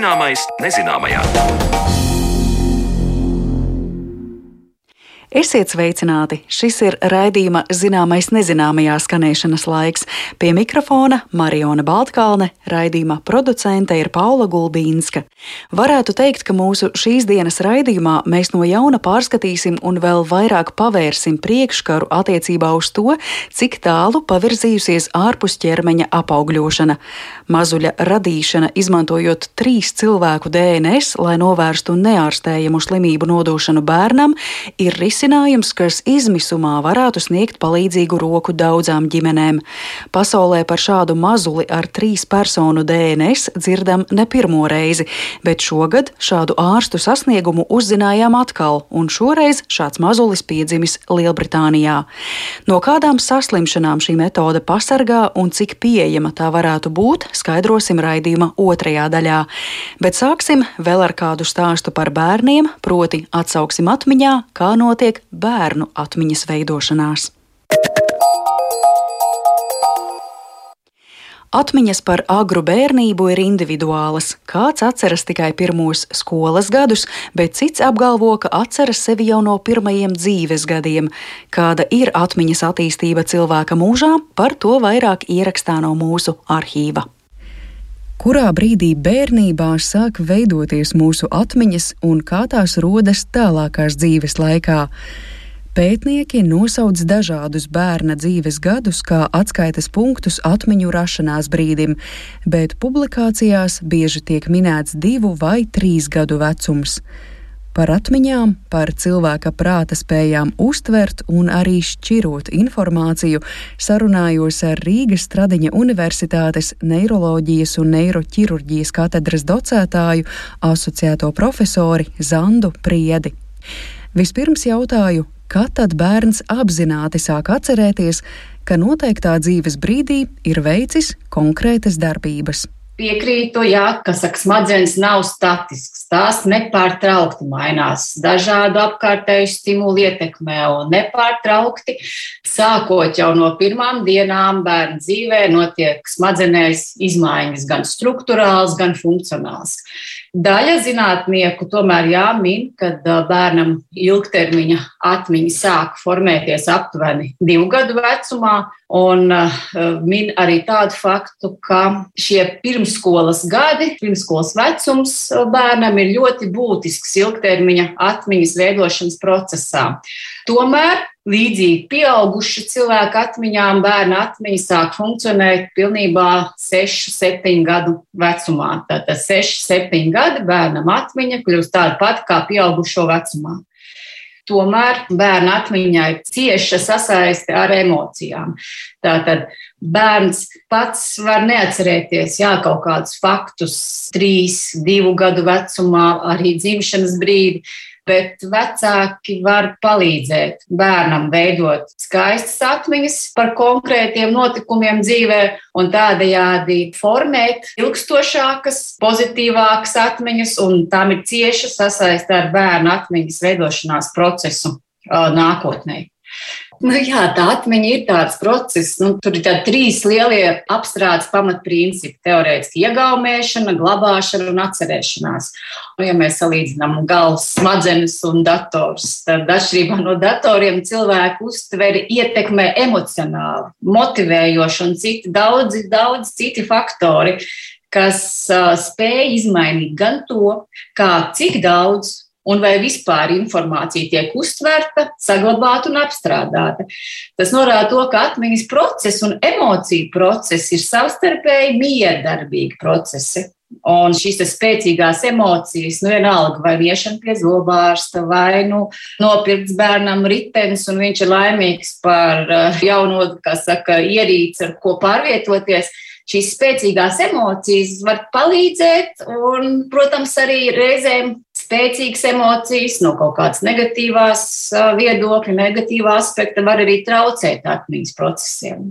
Zināmais nezināmajā. Esiet sveicināti! Šis ir raidījuma zināmais nezināmajā skanēšanas laiks. Pie mikrofona Mariona Baltkalne, raidījuma producente ir Paula Gulbīnska. Varētu teikt, ka mūsu šīs dienas raidījumā mēs no jauna pārskatīsim un vēl vairāk pavērsim priekškaru attiecībā uz to, cik tālu pavirzījusies ārpus ķermeņa apaugļošana. Mazuļa radīšana, izmantojot trīs cilvēku DNS, lai novērstu neārstējamu slimību nodošanu bērnam, ir risinājums risinājums, kas izmisumā varētu sniegt palīdzīgu roku daudzām ģimenēm. Pasaulē par šādu mazuli ar trīs personu DNS dzirdam ne pirmo reizi, bet šogad šādu ārstu sasniegumu uzzinājām atkal, un šoreiz šāds mazulis piedzimis Lielbritānijā. No kādām saslimšanām šī metode pasargā un cik pieejama tā varētu būt, skaidrosim raidījuma otrajā daļā. Bet sāksim vēl ar kādu stāstu par bērniem, proti atsauksim atmiņā, kā notiek notiek bērnu atmiņas veidošanās. Atmiņas par agru bērnību ir individuālas. Kāds atceras tikai pirmos skolas gadus, bet cits apgalvo, ka atceras sevi jau no pirmajiem dzīves gadiem. Kāda ir atmiņas attīstība cilvēka mūžā, par to vairāk ierakstā no mūsu arhīva. Kurā brīdī bērnībā sāk veidoties mūsu atmiņas un kā tās rodas tālākās dzīves laikā? Pētnieki nosauc dažādus bērna dzīves gadus kā atskaites punktus atmiņu rašanās brīdim, bet publikācijās bieži tiek minēts divu vai trīs gadu vecums par atmiņām, par cilvēka prāta spējām uztvert un arī šķirot informāciju, sarunājos ar Rīgas Stradiņa Universitātes neiroloģijas un neiroķirurģijas katedras docētāju, asociēto profesori Zandu Priedi. Vispirms jautāju, kad tad bērns apzināti sāk atcerēties, ka noteiktā dzīves brīdī ir veicis konkrētas darbības. Piekrītu, jā, ka saka, smadzenes nav statisks. Tās nepārtraukti mainās dažādu apkārtēju stimulu ietekmē un nepārtraukti. Sākot jau no pirmām dienām bērnu dzīvē, notiek smadzenēs izmaiņas gan struktūrāls, gan funkcionāls. Daļa zinātnieku tomēr jāmin, ka bērnam ilgtermiņa atmiņa sāk formēties aptuveni divu gadu vecumā, un min arī tādu faktu, ka šie pirmsskolas gadi, pirmsskolas vecums bērnam ir ļoti būtisks ilgtermiņa atmiņas veidošanas procesā. Tomēr Līdzīgi pieauguši cilvēku atmiņām, bērna atmiņa sāk funkcionēt pilnībā 6, 7 gadu vecumā. Tātad 6, 7 gadi bērnam atmiņa kļūst tāda pati kā pieaugušo vecumā. Tomēr bērna atmiņā ir cieša sasaiste ar emocijām. Tātad bērns pats var neatcerēties jā, kaut kādus faktus, trīs, divu gadu vecumā, arī dzimšanas brīdi, bet vecāki var palīdzēt bērnam veidot skaistas atmiņas par konkrētiem notikumiem dzīvē un tādējādi formēt ilgstošākas, pozitīvākas atmiņas, un tam ir cieša sasaiste ar bērnu atmiņas veidošanās procesu nākotnē. Nu, jā, tā atmiņa ir tāds process. Nu, tur ir trīs lielie apstrādes pamatprincipi - teorētiski iegaumēšana, glabāšana un atcerēšanās. Nu, ja mēs salīdzinām galvas smadzenes un dators, tad atšķirībā no datoriem cilvēku uztveri ietekmē emocionāli, motivējoši un citi daudzi, daudz citi faktori, kas uh, spēj izmainīt gan to, kā cik daudz un vai vispār informācija tiek uztverta, saglabāta un apstrādāta. Tas norāda to, ka atmiņas process un emociju process ir savstarpēji miedarbīgi procesi. Un šīs spēcīgās emocijas, nu, vienalga, vai iešana pie zobārsta, vai nu, nopirkts bērnam ritenis, un viņš ir laimīgs par uh, jauno, kā saka, ierīci, ar ko pārvietoties. Šīs spēcīgās emocijas var palīdzēt, un, protams, arī reizēm spēcīgas emocijas, no kaut kādas negatīvās viedokļa, negatīvā aspekta var arī traucēt atmiņas procesiem.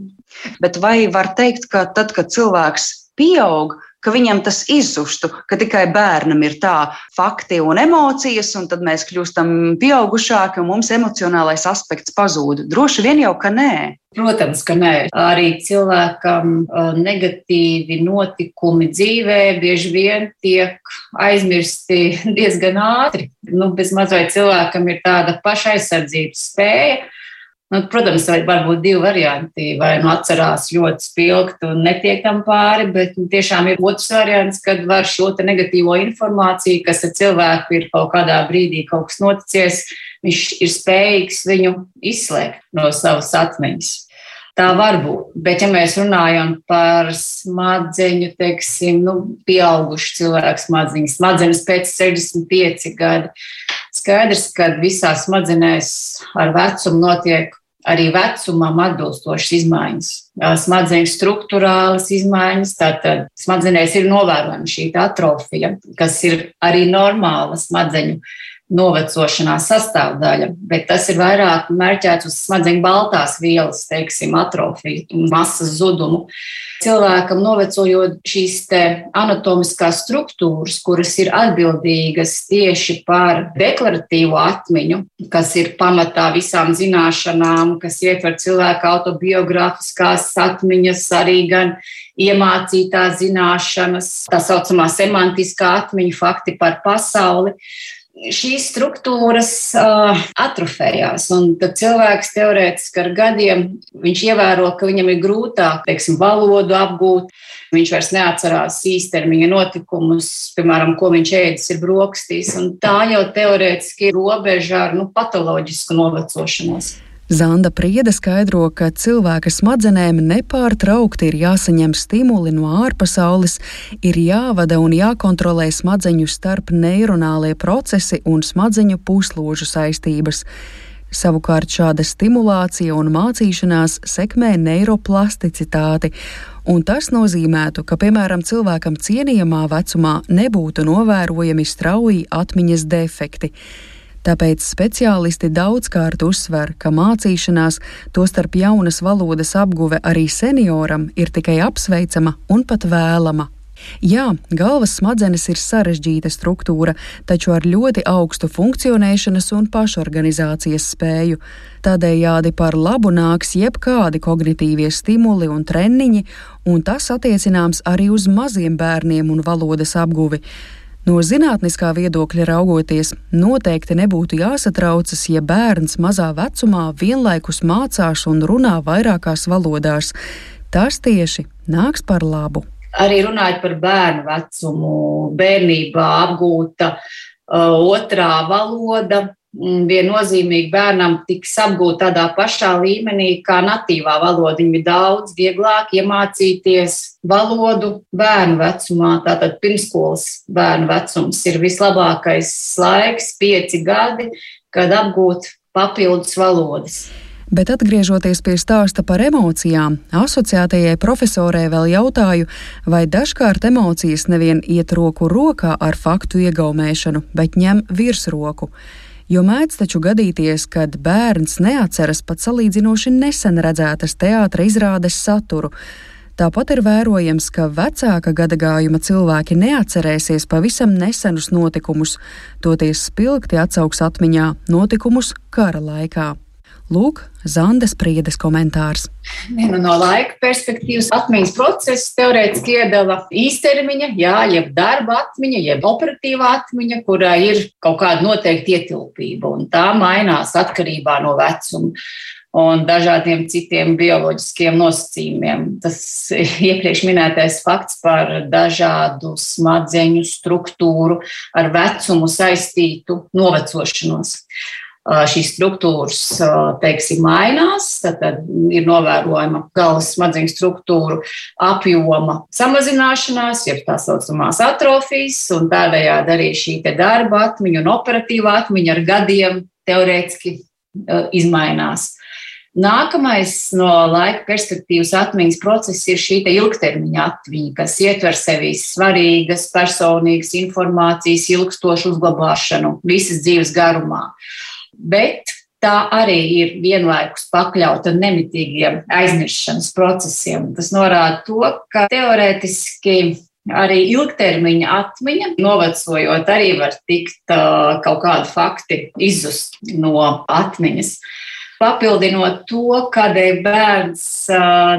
Bet vai var teikt, ka tad, kad cilvēks pieaug, ka viņam tas izzustu, ka tikai bērnam ir tā fakti un emocijas, un tad mēs kļūstam pieaugušāki un mums emocionālais aspekts pazūd. Droši vien jau, ka nē. Protams, ka nē. Arī cilvēkam negatīvi notikumi dzīvē bieži vien tiek aizmirsti diezgan ātri. Nu, bez mazliet cilvēkam ir tāda pašaizsardzības spēja Nu, protams, var būt divi varianti. Vai nu atcerās ļoti spilgt un netiek tam pāri, bet nu, tiešām ir otrs variants, kad var šo negatīvo informāciju, kas ar cilvēku ir kaut kādā brīdī kaut kas noticies, viņš ir spējīgs viņu izslēgt no savas atmiņas. Tā var būt. Bet, ja mēs runājam par smadzeņu, teiksim, nu, pieaugušu cilvēku smadzenes, smadzenes pēc 65 gadi, skaidrs, ka visās smadzenēs ar vecumu notiek arī vecumam atbilstošas izmaiņas, smadzeņu struktūrālas izmaiņas. Tātad smadzenēs ir novērojama šī atrofija, kas ir arī normāla smadzeņu novecošanās sastāvdaļa, bet tas ir vairāk mērķēts uz smadzeņu baltās vielas, teiksim, atrofiju un masas zudumu. Cilvēkam novecojot šīs anatomiskās struktūras, kuras ir atbildīgas tieši par deklaratīvo atmiņu, kas ir pamatā visām zināšanām, kas ietver cilvēka autobiogrāfiskās atmiņas, arī gan iemācītās zināšanas, tā saucamā semantiskā atmiņa, fakti par pasauli šīs struktūras uh, atrofējās. Tad cilvēks teorētiski ar gadiem ievēro, ka viņam ir grūtāk, teiksim, valodu apgūt. Viņš vairs neatcerās īstermiņa notikumus, piemēram, ko viņš ēdis ir brokastīs. Tā jau teorētiski ir robeža ar nu, patoloģisku novecošanos. Zanda Priede skaidro, ka cilvēka smadzenēm nepārtraukti ir jāsaņem stimuli no ārpasaules, ir jāvada un jākontrolē smadzeņu starp neironālie procesi un smadzeņu pusložu saistības. Savukārt šāda stimulācija un mācīšanās sekmē neiroplasticitāti, un tas nozīmētu, ka, piemēram, cilvēkam cienījamā vecumā nebūtu novērojami strauji atmiņas defekti. Tāpēc speciālisti daudzkārt uzsver, ka mācīšanās, tostarp jaunas valodas apguve arī senioram, ir tikai apsveicama un pat vēlama. Jā, galvas smadzenes ir sarežģīta struktūra, taču ar ļoti augstu funkcionēšanas un pašorganizācijas spēju. Tādējādi par labu nāks jebkādi kognitīvie stimuli un treniņi, un tas attiecināms arī uz maziem bērniem un valodas apguvi. No zinātniskā viedokļa raugoties, noteikti nebūtu jāsatraucas, ja bērns mazā vecumā vienlaikus mācās un runā vairākās valodās. Tas tieši nāks par labu. Arī runājot par bērnu vecumu, bērnībā apgūta uh, otrā valoda viennozīmīgi bērnam tiks apgūt tādā pašā līmenī kā natīvā valoda. Viņam ir daudz vieglāk iemācīties valodu bērnu vecumā. Tātad pirmskolas bērnu vecums ir vislabākais laiks, pieci gadi, kad apgūt papildus valodas. Bet atgriežoties pie stāsta par emocijām, asociētajai profesorē vēl jautāju, vai dažkārt emocijas nevien iet roku rokā ar faktu iegaumēšanu, bet ņem virsroku jo mēdz taču gadīties, kad bērns neatceras pat salīdzinoši nesen redzētas teātras izrādes saturu. Tāpat ir vērojams, ka vecāka gadagājuma cilvēki neatcerēsies pavisam nesenus notikumus, toties spilgti atsauks atmiņā notikumus kara laikā. Lūk, Zandes priedes komentārs. Vienu no laika perspektīvas atmiņas procesu teorētiski iedala īstermiņa, jā, jeb darba atmiņa, jeb operatīva atmiņa, kurā ir kaut kāda noteikta ietilpība, un tā mainās atkarībā no vecuma un dažādiem citiem bioloģiskiem nosacījumiem. Tas iepriekš minētais fakts par dažādu smadzeņu struktūru ar vecumu saistītu novecošanos šīs struktūras teiksim, mainās, tad, ir novērojama galvas smadzeņu struktūru apjoma samazināšanās, jeb tā saucamās atrofijas, un tādējādi arī šī darba atmiņa un operatīvā atmiņa ar gadiem teorētiski izmainās. Nākamais no laika perspektīvas atmiņas process ir šī ilgtermiņa atmiņa, kas ietver sevī svarīgas personīgas informācijas ilgstošu uzglabāšanu visas dzīves garumā. Uh, bet tā arī ir vienlaikus pakļauta nemitīgiem aizmirstības procesiem. Tas norāda to, ka teorētiski Arī ilgtermiņa atmiņa, novecojot, arī var tikt uh, kaut kādi fakti izzust no atmiņas. Papildinot to, kādēļ bērns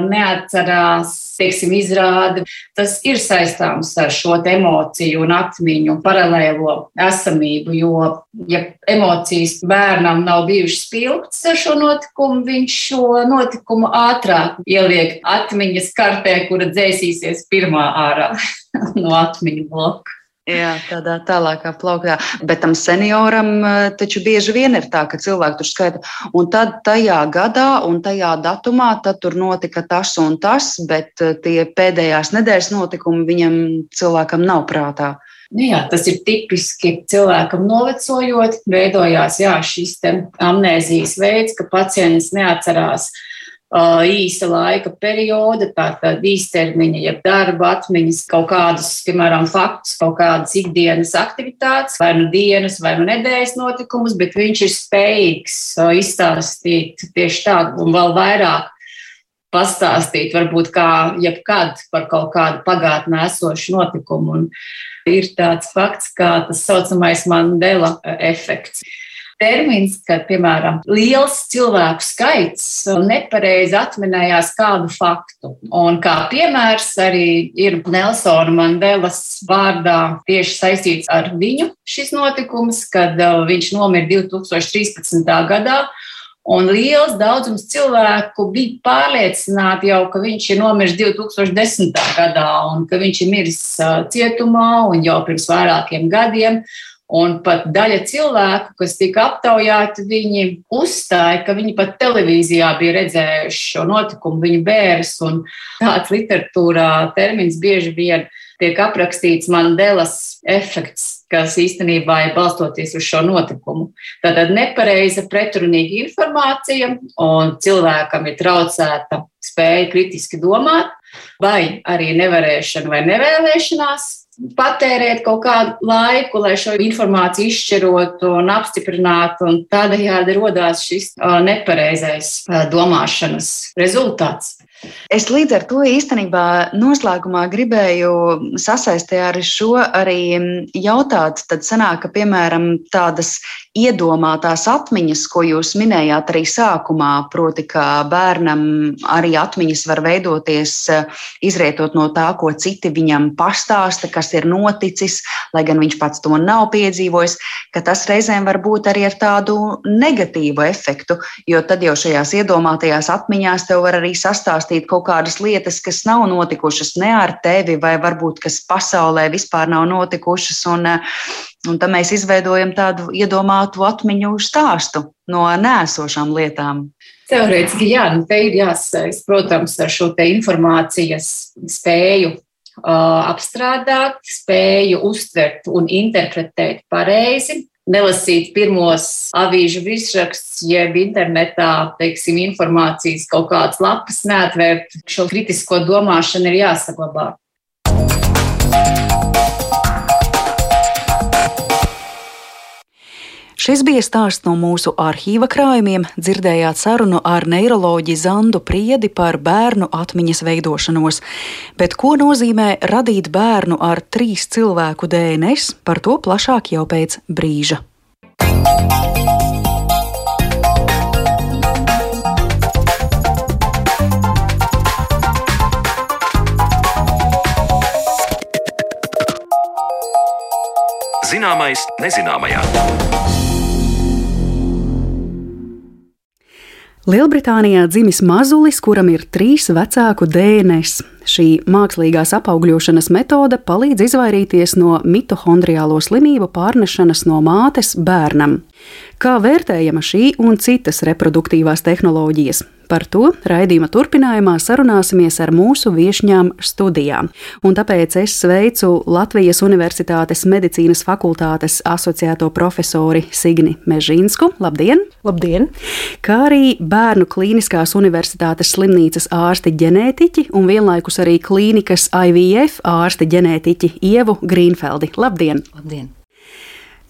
neatcerās, teiksim, izrādi, tas ir saistāms ar šo emociju un atmiņu paralēlo esamību, jo, ja emocijas bērnam nav bijušas spilgtas ar šo notikumu, viņš šo notikumu ātrāk ieliek atmiņas kartē, kura dzēsīsies pirmā ārā no atmiņu bloka. Jā, tādā tālākā plauktā. Bet tam senioram eh, taču bieži vien ir tā, ka cilvēki tur skaita, un tad tajā gadā un tajā datumā tur notika tas un tas, bet eh, tie pēdējās nedēļas notikumi viņam cilvēkam nav prātā. Nu jā, tas ir tipiski cilvēkam novecojot, veidojās jā, šis amnēzijas veids, ka pacients neatcerās īsa laika perioda, tātad īstermiņa, jeb darba atmiņas, kaut kādus, piemēram, faktus, kaut kādas ikdienas aktivitātes, vai nu dienas, vai nu nedēļas notikumus, bet viņš ir spējīgs izstāstīt tieši tādu un vēl vairāk pastāstīt, varbūt kā jebkad par kaut kādu pagātnē esošu notikumu. Un ir tāds fakts, kā tas saucamais Mandela efekts termins, kad, piemēram, liels cilvēku skaits nepareizi atminējās kādu faktu. Un kā piemērs arī ir Nelsona Mandelas vārdā tieši saistīts ar viņu šis notikums, kad uh, viņš nomira 2013. gadā. Un liels daudzums cilvēku bija pārliecināti jau, ka viņš ir nomiris 2010. gadā un ka viņš ir miris uh, cietumā un jau pirms vairākiem gadiem. Un pat daļa cilvēku, kas tika aptaujāti, viņi uzstāja, ka viņi pat televīzijā bija redzējuši šo notikumu, viņu bērns. Tāds literatūrā termins bieži vien tiek aprakstīts Mandelas efekts, kas īstenībā ir balstoties uz šo notikumu. Tātad nepareiza, pretrunīga informācija, un cilvēkam ir traucēta spēja kritiski domāt, vai arī nevarēšana vai nevēlēšanās patērēt kaut kādu laiku, lai šo informāciju izšķirotu un apstiprinātu, un tādējādi radās šis nepareizais domāšanas rezultāts. Es līdz ar to īstenībā noslēgumā gribēju sasaistīt ar šo arī jautāt. Tad sanāk, ka, piemēram, tādas iedomātās atmiņas, ko jūs minējāt arī sākumā, proti, ka bērnam arī atmiņas var veidoties izrietot no tā, ko citi viņam pastāsta, kas ir noticis, lai gan viņš pats to nav piedzīvojis, ka tas reizēm var būt arī ar tādu negatīvu efektu, jo tad jau šajās iedomātajās atmiņās tev var arī sastāstīt pastāstīt kaut kādas lietas, kas nav notikušas ne ar tevi, vai varbūt kas pasaulē vispār nav notikušas. Un, eh, un tad mēs izveidojam tādu iedomātu atmiņu stāstu no nēsošām lietām. Teorētiski, jā, nu te ir jāsaist, protams, ar šo informācijas spēju uh, apstrādāt, spēju uztvert un interpretēt pareizi, nelasīt pirmos avīžu virsrakstus, jeb internetā, teiksim, informācijas kaut kādas lapas, neatvērt šo kritisko domāšanu ir jāsaglabā. Šis bija stāsts no mūsu arhīva krājumiem. Dzirdējāt sarunu ar neiroloģiju Zandu Priedi par bērnu atmiņas veidošanos. Bet ko nozīmē radīt bērnu ar trīs cilvēku DNS, par to plašāk jau pēc brīža. Zināmais nezināmajā. Lielbritānijā dzimis mazulis, kuram ir trīs vecāku DNS. Šī mākslīgās apaugļošanas metode palīdz izvairīties no mitohondriālo slimību pārnešanas no mātes bērnam. Kā vērtējama šī un citas reproduktīvās tehnoloģijas? Par to raidījuma turpinājumā sarunāsimies ar mūsu viesņām studijā. Un tāpēc es sveicu Latvijas Universitātes medicīnas fakultātes asociēto profesori Signi Mežīnsku. Labdien! Labdien! Kā arī Bērnu Kliniskās Universitātes slimnīcas ārsti ģenētiķi un vienlaikus arī klīnikas IVF ārsti ģenētiķi Ievu Grīnfeldi. Labdien! Labdien!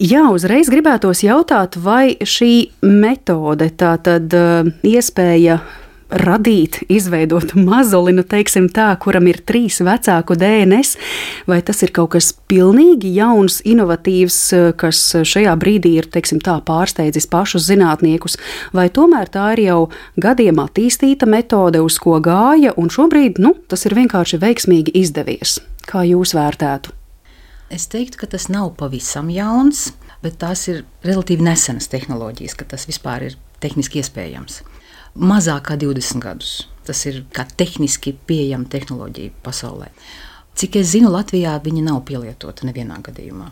Jā, uzreiz gribētos jautāt, vai šī metode, tā tad uh, iespēja radīt, izveidot mazuli, nu, teiksim tā, kuram ir trīs vecāku DNS, vai tas ir kaut kas pilnīgi jauns, inovatīvs, kas šajā brīdī ir, teiksim tā, pārsteidzis pašus zinātniekus, vai tomēr tā ir jau gadiem attīstīta metode, uz ko gāja, un šobrīd, nu, tas ir vienkārši veiksmīgi izdevies. Kā jūs vērtētu? Es teiktu, ka tas nav pavisam jauns, bet tās ir relatīvi nesenas tehnoloģijas, ka tas vispār ir tehniski iespējams. Mazāk kā 20 gadus. Tas ir kā tehniski pieejama tehnoloģija pasaulē. Cik es zinu, Latvijā viņa nav pielietota nevienā gadījumā.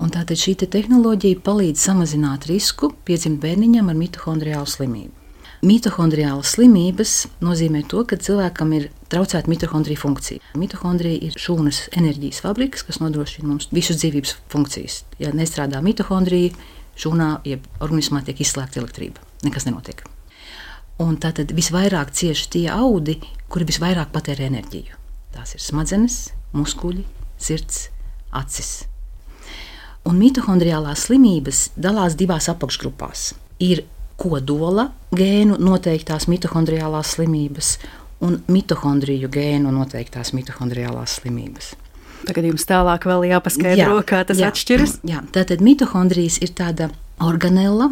Un tātad šī te tehnoloģija palīdz samazināt risku piedzimt bērniņam ar mitohondriālu slimību. Mitohondriālas slimības nozīmē to, ka cilvēkam ir traucēta mitohondrija funkcija. Mitohondrija ir šūnas enerģijas fabriks, kas nodrošina mums visas dzīvības funkcijas. Ja nestrādā mitohondrija, šūnā, jeb organismā tiek izslēgta elektrība. Nekas nenotiek. Un tātad visvairāk cieši tie audi, kuri visvairāk patērē enerģiju. Tās ir smadzenes, muskuļi, sirds, acis. Un mitohondriālās slimības dalās divās apakšgrupās. Ir kodola gēnu noteiktās mitohondriālās slimības un mitohondriju gēnu noteiktās mitohondriālās slimības. Tagad jums tālāk vēl jāpaskaidro, jā, kā tas jā, atšķiras. Jā, tātad mitohondrijas ir tāda organela,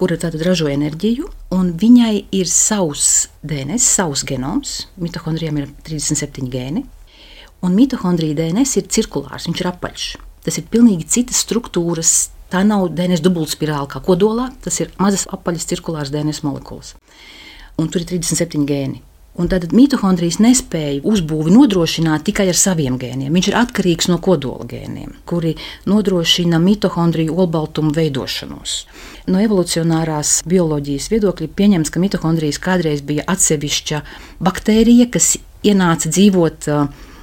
kura tātad ražo enerģiju, un viņai ir savs DNS, savs genoms. Mitohondrijām ir 37 gēni, un mitohondrija DNS ir cirkulārs, viņš ir apaļš. Tas ir pilnīgi citas struktūras Tā nav DNS dubultspirāli kā kodolā, tas ir mazas apaļas cirkulāras DNS molekulas. Un tur ir 37 gēni. Un tad mitohondrijas nespēja uzbūvi nodrošināt tikai ar saviem gēniem. Viņš ir atkarīgs no kodola gēniem, kuri nodrošina mitohondriju olbaltumu veidošanos. No evolucionārās bioloģijas viedokļa pieņems, ka mitohondrijas kādreiz bija atsevišķa baktērija, kas ienāca dzīvot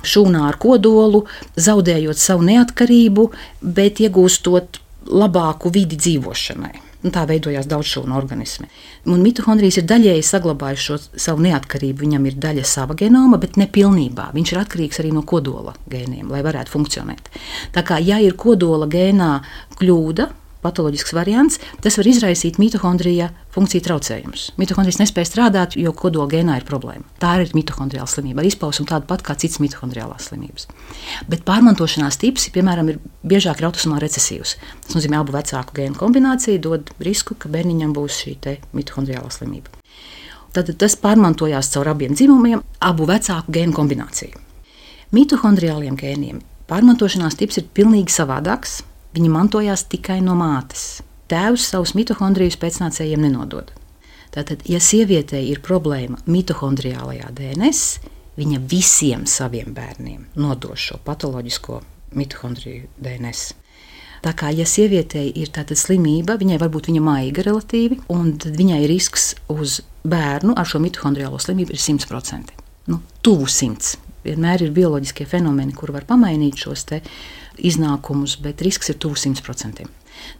šūnā ar kodolu, zaudējot savu neatkarību, bet iegūstot labāku vidi dzīvošanai. Un tā veidojās daudzšūnu organismi. Un mitohondrijas ir daļēji saglabājuši šo savu neatkarību. Viņam ir daļa sava genoma, bet ne pilnībā. Viņš ir atkarīgs arī no kodola gēniem, lai varētu funkcionēt. Tā kā ja ir kodola gēnā kļūda, patoloģisks variants, tas var izraisīt mitohondrija funkciju traucējumus. Mitohondrijas nespēja strādāt, jo kodola gēnā ir problēma. Tā ir mitohondriāla slimība, ar izpausmu tāda pat kā citas mitohondriālās slimības. Bet pārmantošanās tips, piemēram, ir biežāk ir autosomā recesīvs. Tas nozīmē, abu vecāku gēnu kombinācija dod risku, ka bērniņam būs šī mitohondriālā slimība. Tad tas pārmantojās caur abiem dzimumiem, abu vecāku gēnu kombināciju. Mitohondriāliem gēniem pārmantošanās tips ir pilnīgi savādāks Viņi mantojās tikai no mātes. Tēvs savus mitohondrijus pēcnācējiem nenodod. Tātad, ja sievietei ir problēma mitohondriālajā DNS, viņa visiem saviem bērniem nodos šo patoloģisko mitohondriju DNS. Tā kā, ja sievietei ir tāda slimība, viņai varbūt viņa maiga relatīvi, un viņai risks uz bērnu ar šo mitohondriālo slimību ir 100%. Nu, tuvu 100. Vienmēr ir bioloģiskie fenomeni, kur var pamainīt šos iznākumus, bet risks ir tuvu 100%.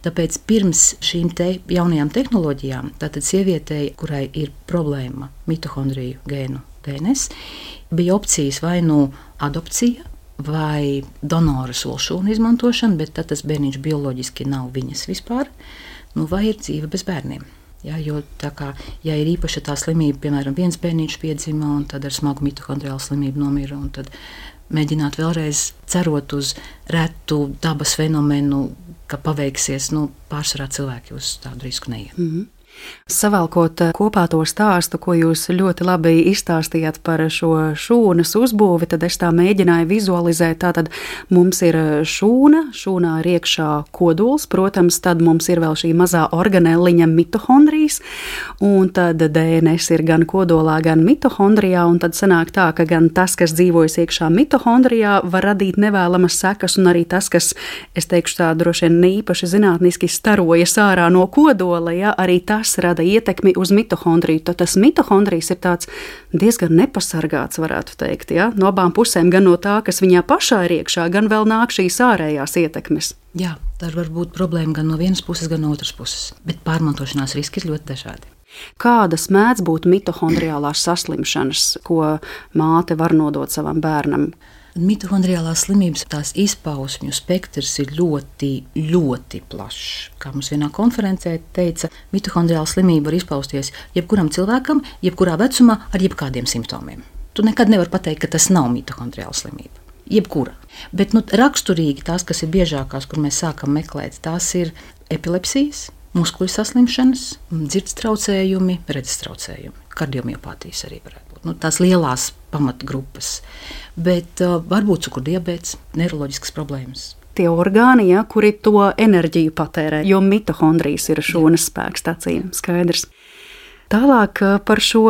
Tāpēc pirms šīm te jaunajām tehnoloģijām, tātad sievietei, kurai ir problēma mitohondriju gēnu DNS, bija opcijas vai nu adopcija, vai donora solšūnu izmantošana, bet tad tas bērniņš bioloģiski nav viņas vispār, nu, vai ir dzīve bez bērniem. Ja, jo, kā, ja ir īpaša tā slimība, piemēram, viens bērniņš piedzima un tad ar smagu mitohondriālu slimību nomira, tad mēģināt vēlreiz cerot uz retu dabas fenomenu, ka paveiksies, nu, pārsvarā cilvēki uz tādu risku neiet. Mm -hmm. Savalkot eh, kopā to stāstu, ko jūs ļoti labi izstāstījāt par šo šūnas uzbūvi, tad es tā mēģināju vizualizēt. Tātad mums ir eh, šūna, šūnā ir iekšā kodols, protams, tad mums ir vēl šī mazā organeliņa mitohondrijas, un tad DNS ir gan kodolā, gan mitohondrijā, un tad sanāk tā, ka gan tas, kas dzīvojas iekšā mitohondrijā, var radīt nevēlamas sekas, un arī tas, kas, es teikšu tā droši vien īpaši zinātniski starojas ārā no kodola, ja, arī tas tas rada ietekmi uz mitohondriju. Tad tas mitohondrijs ir diezgan nepasargāts, varētu teikt, ja? no abām pusēm, gan no tā, kas viņā pašā ir iekšā, gan vēl nāk šīs ārējās ietekmes. Jā, tā var būt problēma gan no vienas puses, gan no otras puses. Bet pārmantošanās riski ir ļoti dažādi. Kādas mēdz būt mitohondriālās saslimšanas, ko māte var nodot savam bērnam? Mitohondriālās slimības tās izpausmju spektrs ir ļoti, ļoti plašs. Kā mums vienā konferencē teica, mitohondriāla slimība var izpausties jebkuram cilvēkam, jebkurā vecumā, ar jebkādiem simptomiem. Tu nekad nevari pateikt, ka tas nav mitohondriāla slimība. Jebkura. Bet nu, raksturīgi tās, kas ir biežākās, kur mēs sākam meklēt, tās ir epilepsijas, muskuļu saslimšanas, dzirdes traucējumi, redzes traucējumi, kardiomiopātijas arī varētu. Nu, tās lielās pamatgrupas, bet uh, varbūt cukurdiabēts, neiroloģiskas problēmas. Tie orgāni, ja, kuri to enerģiju patērē, jo mitohondrijas ir šūnas spēks, ir skaidrs. Tālāk uh, par šo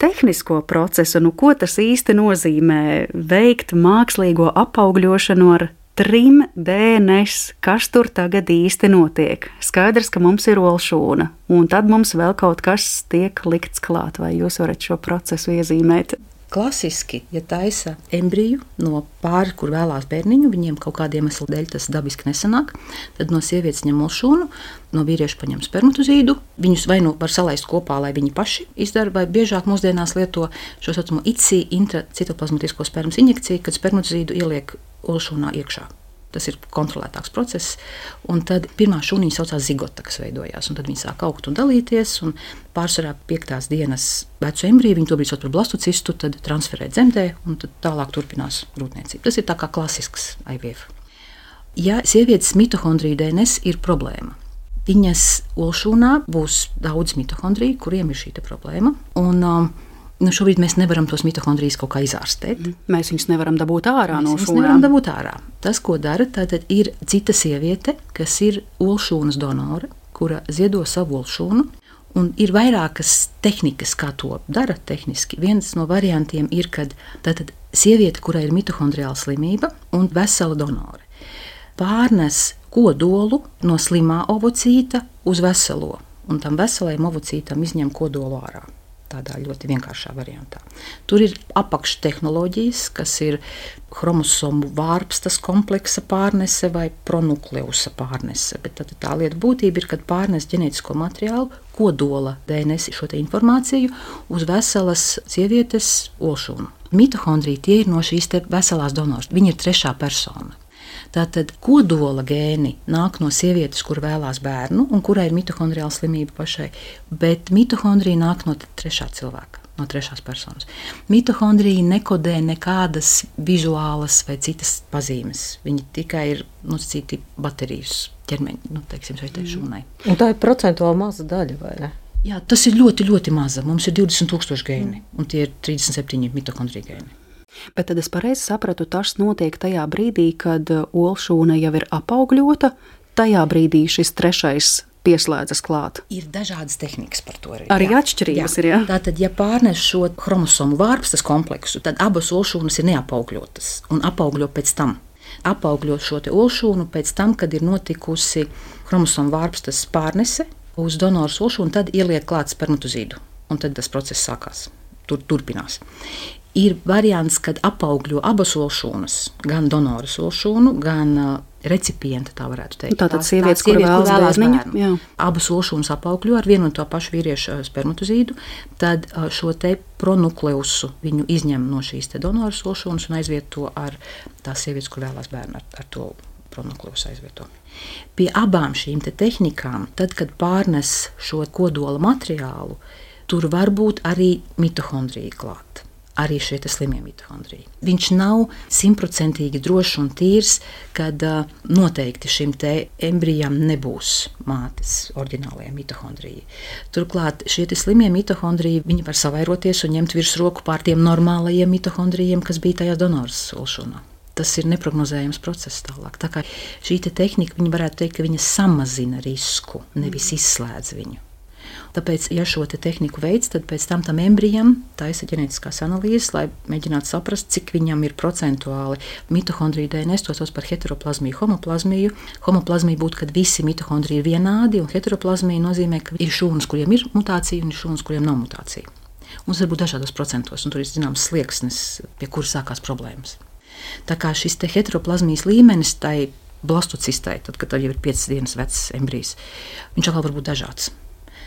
tehnisko procesu, nu, ko tas īsti nozīmē veikt mākslīgo apaugļošanu ar trim DNS, kas tur tagad īsti notiek. Skaidrs, ka mums ir olšūna, un tad mums vēl kaut kas tiek likts klāt, vai jūs varat šo procesu iezīmēt? Klasiski, ja taisa embriju no pāri, kur vēlās bērniņu, viņiem kaut kādiem iemeslu dēļ tas dabiski nesanāk, tad no sievietes ņem molšūnu, no vīrieša paņem spermatozīdu. Viņus vai nu var salaist kopā, lai viņi paši izdara, vai biežāk mūsdienās lieto šo saucamo ICI, intracitoplazmatisko spermas injekciju, kad spermatozīdu ieliek olšūnā iekšā. Tas ir kontrolētāks process. Un tad pirmā šūniņa saucās zigota, kas veidojās. Tad viņi sāk augt un dalīties. Un pārsvarā piektās dienas vecu embriju, viņi to brīdi sauc par blastocistu, tad transferē dzemdē un tālāk turpinās grūtniecība. Tas ir tā kā klasisks IVF. Ja sievietes mitohondrija DNS ir problēma, viņas olšūnā būs daudz mitohondriju, kuriem ir šī problēma. Un, um, Nu, šobrīd mēs nevaram tos mitohondrijas kaut kā izārstēt. Mm. Mēs viņus nevaram dabūt ārā mēs no šūnām. Nevaram dabūt ārā. Tas, ko dara, tad ir cita sieviete, kas ir olšūnas donore, kura ziedo savu olšūnu. Un ir vairākas tehnikas, kā to dara tehniski. Viens no variantiem ir, kad tātad sieviete, kurai ir mitohondriāla slimība un vesela donore, pārnes kodolu no slimā ovocīta uz veselo, un tam veselajam ovocītam izņem kodolu ārā tādā ļoti vienkāršā variantā. Tur ir apakštehnoloģijas, kas ir chromosomu vārpstas kompleksa pārnese vai pronukleusa pārnese. Bet tā lieta būtība ir, kad pārnes ģenētisko materiālu, kodola DNS šo informāciju uz veselas sievietes olšūnu. Mitohondrija tie ir no šīs veselās donors. Viņa ir trešā persona. Tātad kodola gēni nāk no sievietes, kur vēlās bērnu un kurai ir mitohondriāla slimība pašai, bet mitohondrija nāk no trešā cilvēka. No trešās personas. Mitohondrija nekodē nekādas vizuālas vai citas pazīmes. Viņi tikai ir nosacīti baterijas ķermeņa, nu, teiksim, šai mm. šūnai. Un tā ir procentuāli maza daļa, vai ne? Jā, tas ir ļoti, ļoti maza. Mums ir 20,000 gēni, mm. un tie ir 37 mitohondrija gēni. Bet tad es pareizi sapratu, tas notiek tajā brīdī, kad uh, olšūna jau ir apaugļota. Tajā brīdī šis trešais pieslēdzas klāt. Ir dažādas tehnikas par to. Arī, arī jā, atšķirības jā. ir. Jā. Tātad, ja pārnes šo chromosomu vārpstas kompleksu, tad abas olšūnas ir neapaugļotas un apaugļo pēc tam. Apaugļo šo olšūnu pēc tam, kad ir notikusi chromosomu vārpstas pārnese uz donoru olšūnu, tad ieliek klāt spermatozīdu. Un tad tas process sākās. Tur turpinās ir variants, kad apaugļo abas olšūnas, gan donoru olšūnu, gan uh, recipienta, tā varētu teikt. Tā, sievietes, kur vēlas, vēlas bērnu. Jā. Abas olšūnas apaugļo ar vienu un to pašu vīriešu uh, spermatozīdu, tad uh, šo te pronukleusu viņu izņem no šīs donoru olšūnas un aizvieto ar tās sievietes, kur vēlas bērnu ar, ar to pronukleusu aizvieto. Pie abām šīm te tehnikām, tad, kad pārnes šo kodola materiālu, tur var būt arī mitohondrija klāta arī šie slimie mitohondriji. Viņš nav simtprocentīgi drošs un tīrs, kad uh, noteikti šim embrijam nebūs mātes oriģinālajie mitohondriji. Turklāt šie slimie mitohondriji var savairoties un ņemt virsroku pār tiem normālajiem mitohondrijiem, kas bija tajā donors sulšanā. Tas ir neparedzējams process tālāk. Tā kā šī te tehnika, viņa varētu teikt, ka viņa samazina risku, nevis izslēdz viņu. Tāpēc, ja šo te tehniku veids, tad pēc tam tam embrijam taisa ģenētiskās analīzes, lai mēģinātu saprast, cik viņam ir procentuāli mitohondriju DNS, to sauc par heteroplazmiju, homoplazmiju. Homoplazmija būtu, kad visi mitohondriji ir vienādi, un heteroplazmija nozīmē, ka ir šūnas, kuriem ir mutācija, un ir šūnas, kuriem nav mutācija. Mums var būt dažādos procentos, un tur ir zināms slieksnis, pie kuras sākās problēmas. Tā kā šis heteroplazmijas līmenis tai blastocistai, tad, kad jau ir piecas dienas vecs embrijs, viņš atkal var būt dažāds.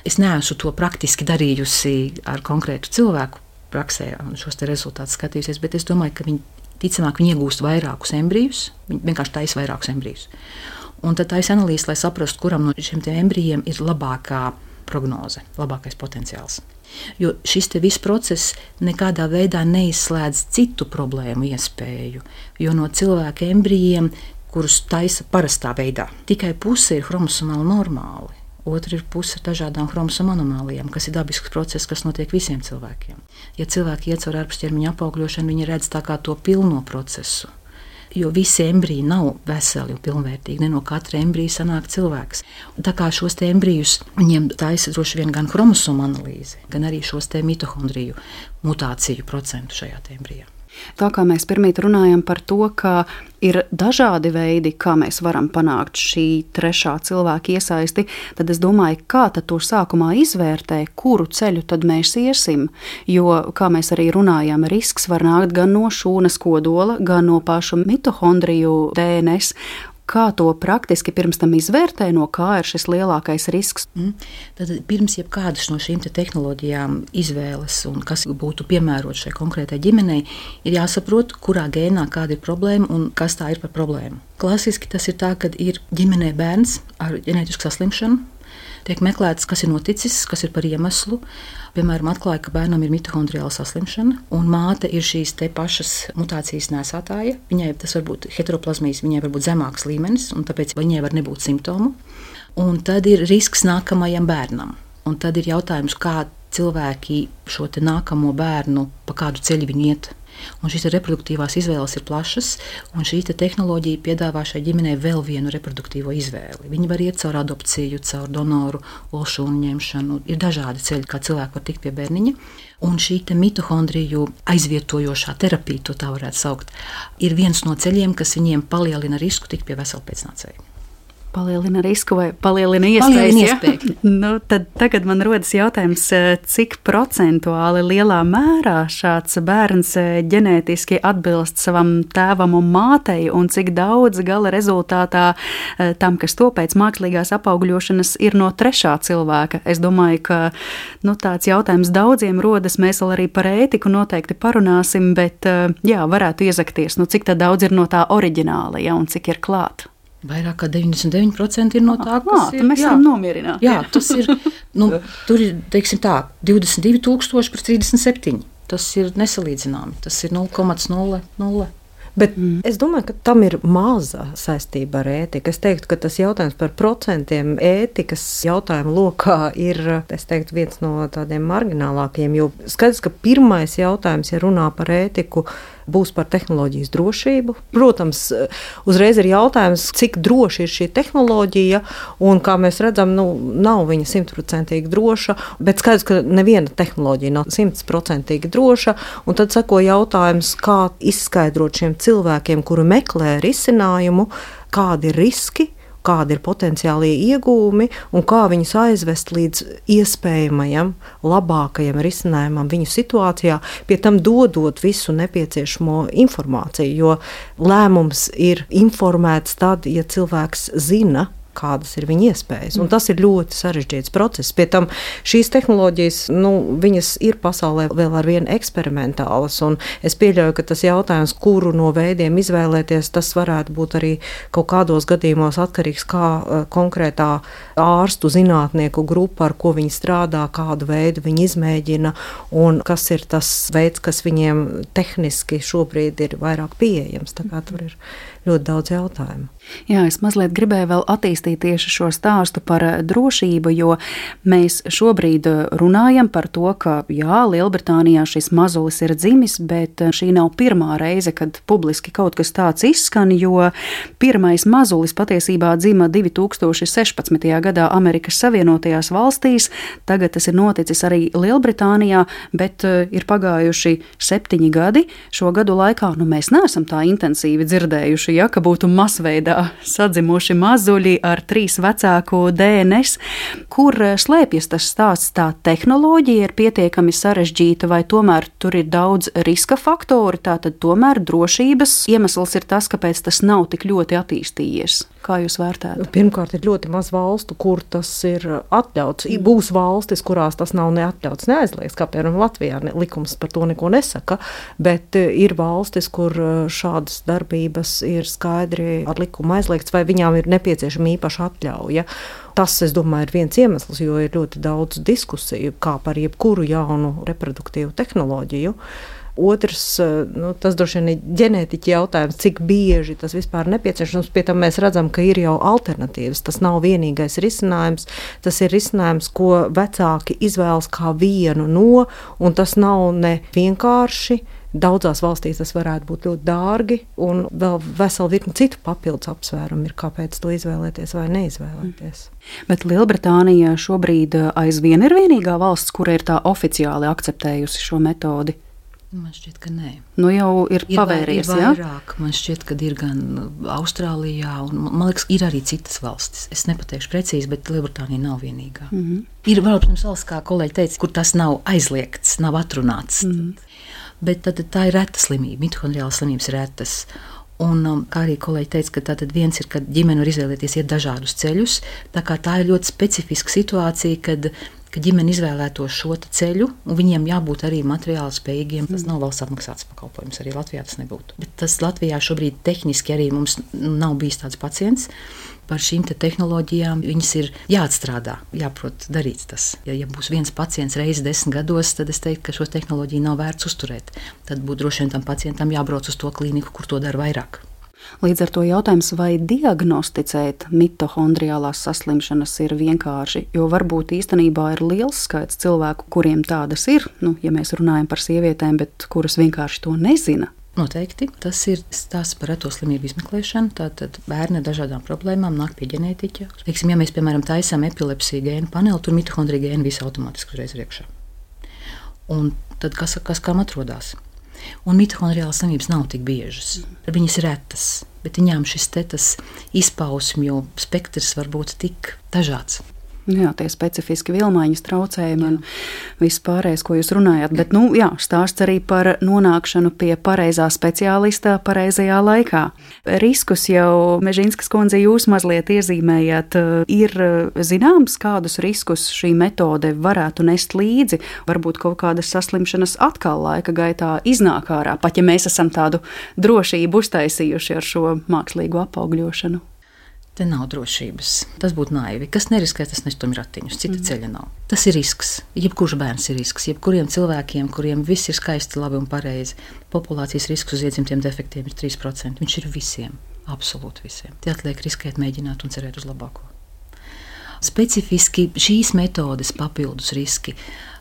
Es neesmu to praktiski darījusi ar konkrētu cilvēku praksē un šos rezultātus skatījusies, bet es domāju, ka viņi ticamāk viņi iegūst vairākus embrijus, viņi vienkārši taisa vairākus embrijus. Un tad taisa analīze, lai saprastu, kuram no šiem embrijiem ir labākā prognoze, labākais potenciāls. Jo šis viss process nekādā veidā neizslēdz citu problēmu iespēju. Jo no cilvēka embrijiem, kurus taisa parastā veidā, tikai puse ir chromosomāli normāli. Otra ir puse ar dažādām chromosomu anomālijām, kas ir dabisks process, kas notiek visiem cilvēkiem. Ja cilvēki iet cauri ārpusķermeņa apaugļošanu, viņi redz tā kā to pilno procesu jo visi embriji nav veseli un pilnvērtīgi. Ne no katra embrija sanāk cilvēks. Tā kā šos embrijus viņiem taisa droši vien gan chromosomu analīze, gan arī šos mitohondriju mutāciju procentu šajā embrijā. Tā kā mēs pirmīt runājam par to, ka ir dažādi veidi, kā mēs varam panākt šī trešā cilvēka iesaisti, tad es domāju, kā to sākumā izvērtē, kuru ceļu tad mēs iesim. Jo, kā mēs arī runājam, risks var nākt gan no šūnas kodola, gan no pašu mitohondriju DNS kā to praktiski pirms tam izvērtē, no kā ir šis lielākais risks? Mm. Tad pirms jebkādas no šīm te tehnoloģijām izvēles un kas būtu piemērots šai konkrētai ģimenei, ir jāsaprot, kurā gēnā kāda ir problēma un kas tā ir par problēmu. Klasiski tas ir tā, ka ir ģimenē bērns ar ģenētisku saslimšanu, tiek meklēts, kas ir noticis, kas ir par iemeslu. Piemēram, atklāja, ka bērnam ir mitohondriāla saslimšana, un māte ir šīs pašas mutācijas nesētāja. Viņai tas var būt heteroplazmijas, viņai var būt zemāks līmenis, un tāpēc viņai var nebūt simptomu. Un tad ir risks nākamajam bērnam. Un tad ir jautājums, kā cilvēki šo nākamo bērnu, pa kādu ceļu viņi iet. Un šīs reproduktīvās izvēles ir plašas, un šī te tehnoloģija piedāvā šai ģimenei vēl vienu reproduktīvo izvēli. Viņi var iet caur adopciju, caur donoru, olšūnu ņemšanu. Ir dažādi ceļi, kā cilvēki var tikt pie bērniņa. Un šī mitohondriju aizvietojošā terapija, to tā varētu saukt, ir viens no ceļiem, kas viņiem palielina risku tikt pie vesela pēcnācēja palielina risku vai palielina iespējas. Iespēju. nu, tad tagad man rodas jautājums, eh, cik procentuāli lielā mērā šāds bērns eh, ģenētiski atbilst savam tēvam un mātei, un cik daudz gala rezultātā eh, tam, kas to pēc mākslīgās apaugļošanas ir no trešā cilvēka. Es domāju, ka nu, tāds jautājums daudziem rodas. Mēs vēl arī par ētiku noteikti parunāsim, bet jā, varētu iezakties, nu, cik daudz ir no tā oriģināla ja, un cik ir klāta. Vairāk kā 99% ir no tā, kas ir. Mēs esam nomierināti. Jā, tas ir. Nu, tur ir tā, 22,000 pret 37. Tas ir nesalīdzināmi. Tas ir 0,00. Bet mm. es domāju, ka tam ir maza saistība ar ētiku. Es teiktu, ka tas jautājums par procentiem ētikas jautājumu lokā ir teiktu, viens no tādiem marginālākajiem. Jo skaidrs, ka pirmais jautājums, ja runā par ētiku, būs par tehnoloģijas drošību. Protams, uzreiz ir jautājums, cik droši ir šī tehnoloģija, un kā mēs redzam, nu, nav viņa simtprocentīgi droša, bet skaidrs, ka neviena tehnoloģija nav simtprocentīgi droša, un tad seko jautājums, kā izskaidrot šiem cilvēkiem, kuri meklē risinājumu, kādi ir riski, kādi ir potenciālie iegūmi un kā viņus aizvest līdz iespējamajam, labākajam risinājumam viņu situācijā, pie tam dodot visu nepieciešamo informāciju. Jo lēmums ir informēts tad, ja cilvēks zina, kādas ir viņa iespējas. Un tas ir ļoti sarežģīts process. Pie tam šīs tehnoloģijas, nu, viņas ir pasaulē vēl ar vienu eksperimentālas, un es pieļauju, ka tas jautājums, kuru no veidiem izvēlēties, tas varētu būt arī kaut kādos gadījumos atkarīgs kā uh, konkrētā ārstu zinātnieku grupa, ar ko viņi strādā, kādu veidu viņi izmēģina, un kas ir tas veids, kas viņiem tehniski šobrīd ir vairāk pieejams. Tā kā tur ir ļoti daudz jautājumu. Jā, es mazliet gribēju vēl attīstīt tieši šo stāstu par eh, drošību, jo mēs šobrīd eh, runājam par to, ka jā, Lielbritānijā šis mazulis ir dzimis, bet eh, šī nav pirmā reize, kad publiski kaut kas tāds izskan, jo pirmais mazulis patiesībā dzima 2016. gadā Amerikas Savienotajās valstīs. Tagad tas ir noticis arī Lielbritānijā, bet ir pagājuši septiņi gadi. Šo gadu laikā nu, mēs neesam tā intensīvi dzirdējuši, ja, ka būtu masveidā sadzimuši mazuļi ar trīs vecāku DNS. Kur slēpjas tas stāsts? Tā tehnoloģija ir pietiekami sarežģīta, vai tomēr tur ir daudz riska faktori? Tātad tomēr drošības iemesls ir tas, kāpēc tas nav tik ļoti attīstījies. Kā jūs vērtējat? Pirmkārt, ir ļoti maz valstu, kur tas ir atļauts. Būs valstis, kurās tas nav neatļauts, neaizliegts, kā piemēram Latvijā. Likums par to neko nesaka, bet eh, ir valstis, kur eh, šādas darbības ir skaidri ar likumu aizliegts, vai viņām ir nepieciešama īpaša atļauja. Tas, es domāju, ir viens iemesls, jo ir ļoti daudz diskusiju par jebkuru jaunu reproduktīvu tehnoloģiju. Otrs, nu, tas droši vien ir ģenētiķa jautājums, cik bieži tas vispār ir nepieciešams. Pie tam mēs redzam, ka ir jau alternatīvas. Tas nav vienīgais risinājums. Tas ir risinājums, ko vecāki izvēlas kā vienu no, un tas nav ne vienkārši. Daudzās valstīs tas varētu būt ļoti dārgi, un vēl vesela virkne citu papildus apsvērumu ir, kāpēc to izvēlēties vai neizvēlēties. Bet Lielbritānija šobrīd aizvien ir vienīgā valsts, kura ir tā oficiāli akceptējusi šo metodi. Man šķiet, ka nē. Nu jau ir, ir pavērties. Ir vairāk. Ja? Man šķiet, ka ir gan Austrālijā, un man liekas, ir arī citas valstis. Es nepateikšu precīzi, bet Lielbritānija nav vienīgā. Mm -hmm. Ir vēl, protams, valsts, kā kolēģi teica, kur tas nav aizliegts, nav atrunāts. Mm -hmm. Bet tad, tā ir reta slimība. Mitohondriālas slimības ir retas. Un, um, kā arī kolēģi teica, ka viens ir, ka ģimene var izvēlēties iet dažādus ceļus. Tā, tā ir ļoti specifiska situācija, kad ka ģimene izvēlētos šo ceļu, un viņiem jābūt arī materiāli spējīgiem. Tas nav valsts apmaksāts pakalpojums, arī Latvijā tas nebūtu. Bet tas Latvijā šobrīd tehniski arī mums nav bijis tāds pacients. Par šīm te tehnoloģijām viņas ir jāatstrādā, jāprot darīt tas. Ja, ja būs viens pacients reizes desmit gados, tad es teiktu, ka šo tehnoloģiju nav vērts uzturēt. Tad būtu droši vien tam pacientam jābrauc uz to klīniku, kur to dara vairāk. Līdz ar to jautājums, vai diagnosticēt mitohondriālās saslimšanas ir vienkārši, jo varbūt īstenībā ir liels skaits cilvēku, kuriem tādas ir, nu, ja mēs runājam par sievietēm, bet kuras vienkārši to nezina. Noteikti tas ir stāsts par reto slimību izmeklēšanu. Tātad bērni ar dažādām problēmām nāk pie ģenētiķa. Teiksim, ja mēs, piemēram, taisām epilepsiju gēnu paneli, tur mitohondrija gēni visu automātiski uzreiz ir iekšā. Un tad kas, kas kam atrodas? Un mitohondriālas slimības nav tik biežas. Viņas ir retas, bet viņām šis izpausmju spektrs var būt tik dažāds. Nu jā, tie specifiski vilmaiņas traucējumi jā. un viss pārējais, ko jūs runājat. Bet, nu, jā, stāsts arī par nonākšanu pie pareizā speciālista pareizajā laikā. Riskus jau Mežīnskas kundze jūs mazliet iezīmējāt. Ir zināms, kādus riskus šī metode varētu nest līdzi. Varbūt kaut kādas saslimšanas atkal laika gaitā iznāk ārā, pat ja mēs esam tādu drošību uztaisījuši ar šo mākslīgo apaugļošanu. Te nav drošības. Tas būtu naivi. Kas neriskē, tas nestum ratiņus. Cita mm. ceļa nav. Tas ir risks. Jebkurš bērns ir risks. Jebkuriem cilvēkiem, kuriem viss ir skaisti, labi un pareizi, populācijas risks uz iedzimtiem defektiem ir 3%. Viņš ir visiem, absolūti visiem. Tie atliek riskēt, mēģināt un cerēt uz labāko. Specifiski šīs metodes papildus riski.